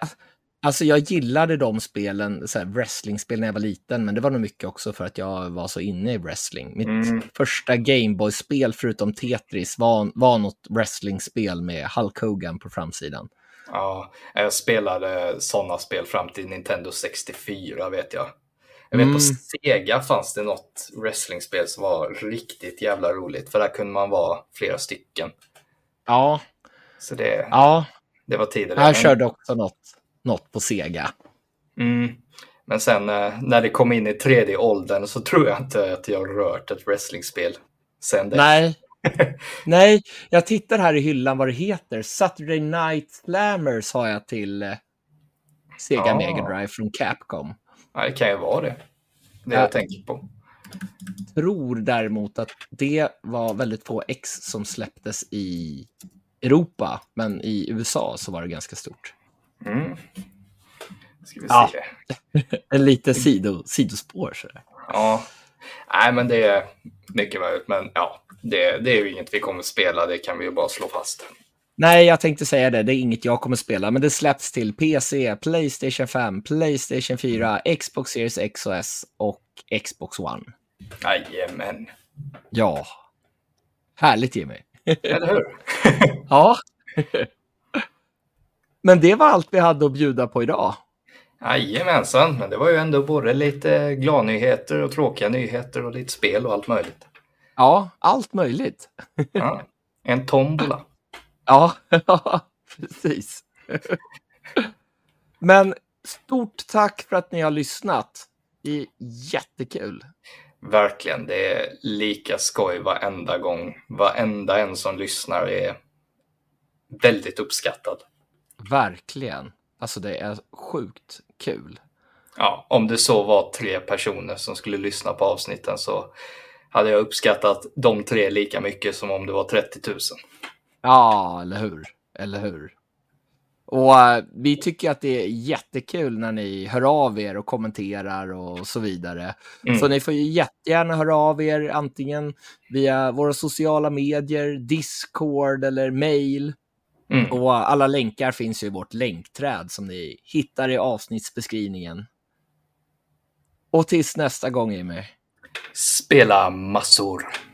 Speaker 1: alltså jag gillade de spelen, så här, wrestlingspel när jag var liten, men det var nog mycket också för att jag var så inne i wrestling. Mitt
Speaker 2: Mm.
Speaker 1: första Gameboy-spel förutom Tetris var, var något wrestlingspel med Hulk Hogan på framsidan.
Speaker 2: ja, jag spelade sådana spel fram till Nintendo 64 vet jag. Jag vet
Speaker 1: Mm.
Speaker 2: på Sega fanns det något wrestlingspel som var riktigt jävla roligt, för där kunde man vara flera stycken.
Speaker 1: Ja,
Speaker 2: Så det,
Speaker 1: ja,
Speaker 2: det var tider.
Speaker 1: jag körde också något, något på Sega.
Speaker 2: Mm. Men sen eh, när det kom in i tredje åldern så tror jag inte att jag rört ett wrestlingspel sen dess.
Speaker 1: Nej. Nej, jag tittar här i hyllan vad det heter. Saturday Night Slammers har jag till eh, Sega
Speaker 2: Ah.
Speaker 1: Mega Drive från Capcom.
Speaker 2: Ja, det kan ju vara det. Det
Speaker 1: Ja.
Speaker 2: jag tänker på.
Speaker 1: Tror däremot att det var väldigt få ex som släpptes i Europa, men i USA så var det ganska stort.
Speaker 2: Mm. Ska vi
Speaker 1: Ja.
Speaker 2: se.
Speaker 1: En lite sido, sidospår. Så.
Speaker 2: Ja. Nej, men det är mycket möjligt. Men ja, det, det är ju inget vi kommer spela. Det kan vi ju bara slå fast.
Speaker 1: Nej, jag tänkte säga det. Det är inget jag kommer spela, men det släpps till PC, Playstation 5, Playstation 4, Xbox Series X och S och Xbox One.
Speaker 2: Jajamän.
Speaker 1: Ja. Härligt Jimmy.
Speaker 2: Eller hur?
Speaker 1: Ja. Men det var allt vi hade att bjuda på idag.
Speaker 2: Jajamensan. Men det var ju ändå både lite gladnyheter och tråkiga nyheter och lite spel och allt möjligt.
Speaker 1: Ja, allt möjligt.
Speaker 2: Ja. En tombola.
Speaker 1: Ja, precis. Men stort tack för att ni har lyssnat. Det är jättekul.
Speaker 2: Verkligen, det är lika skoj varenda gång. Varenda en som lyssnar är väldigt uppskattad.
Speaker 1: Verkligen. Alltså det är sjukt kul.
Speaker 2: Ja, om det så var tre personer som skulle lyssna på avsnitten så hade jag uppskattat de tre lika mycket som om det var 30 000.
Speaker 1: Ja, eller hur? Eller hur? Och eh, vi tycker att det är jättekul när ni hör av er och kommenterar och så vidare.
Speaker 2: Mm.
Speaker 1: Så ni får ju jättegärna höra av er antingen via våra sociala medier, Discord eller mail.
Speaker 2: Mm.
Speaker 1: Och alla länkar finns ju i vårt länkträd som ni hittar i avsnittsbeskrivningen. Och tills nästa gång Jimmy.
Speaker 2: Spela massor.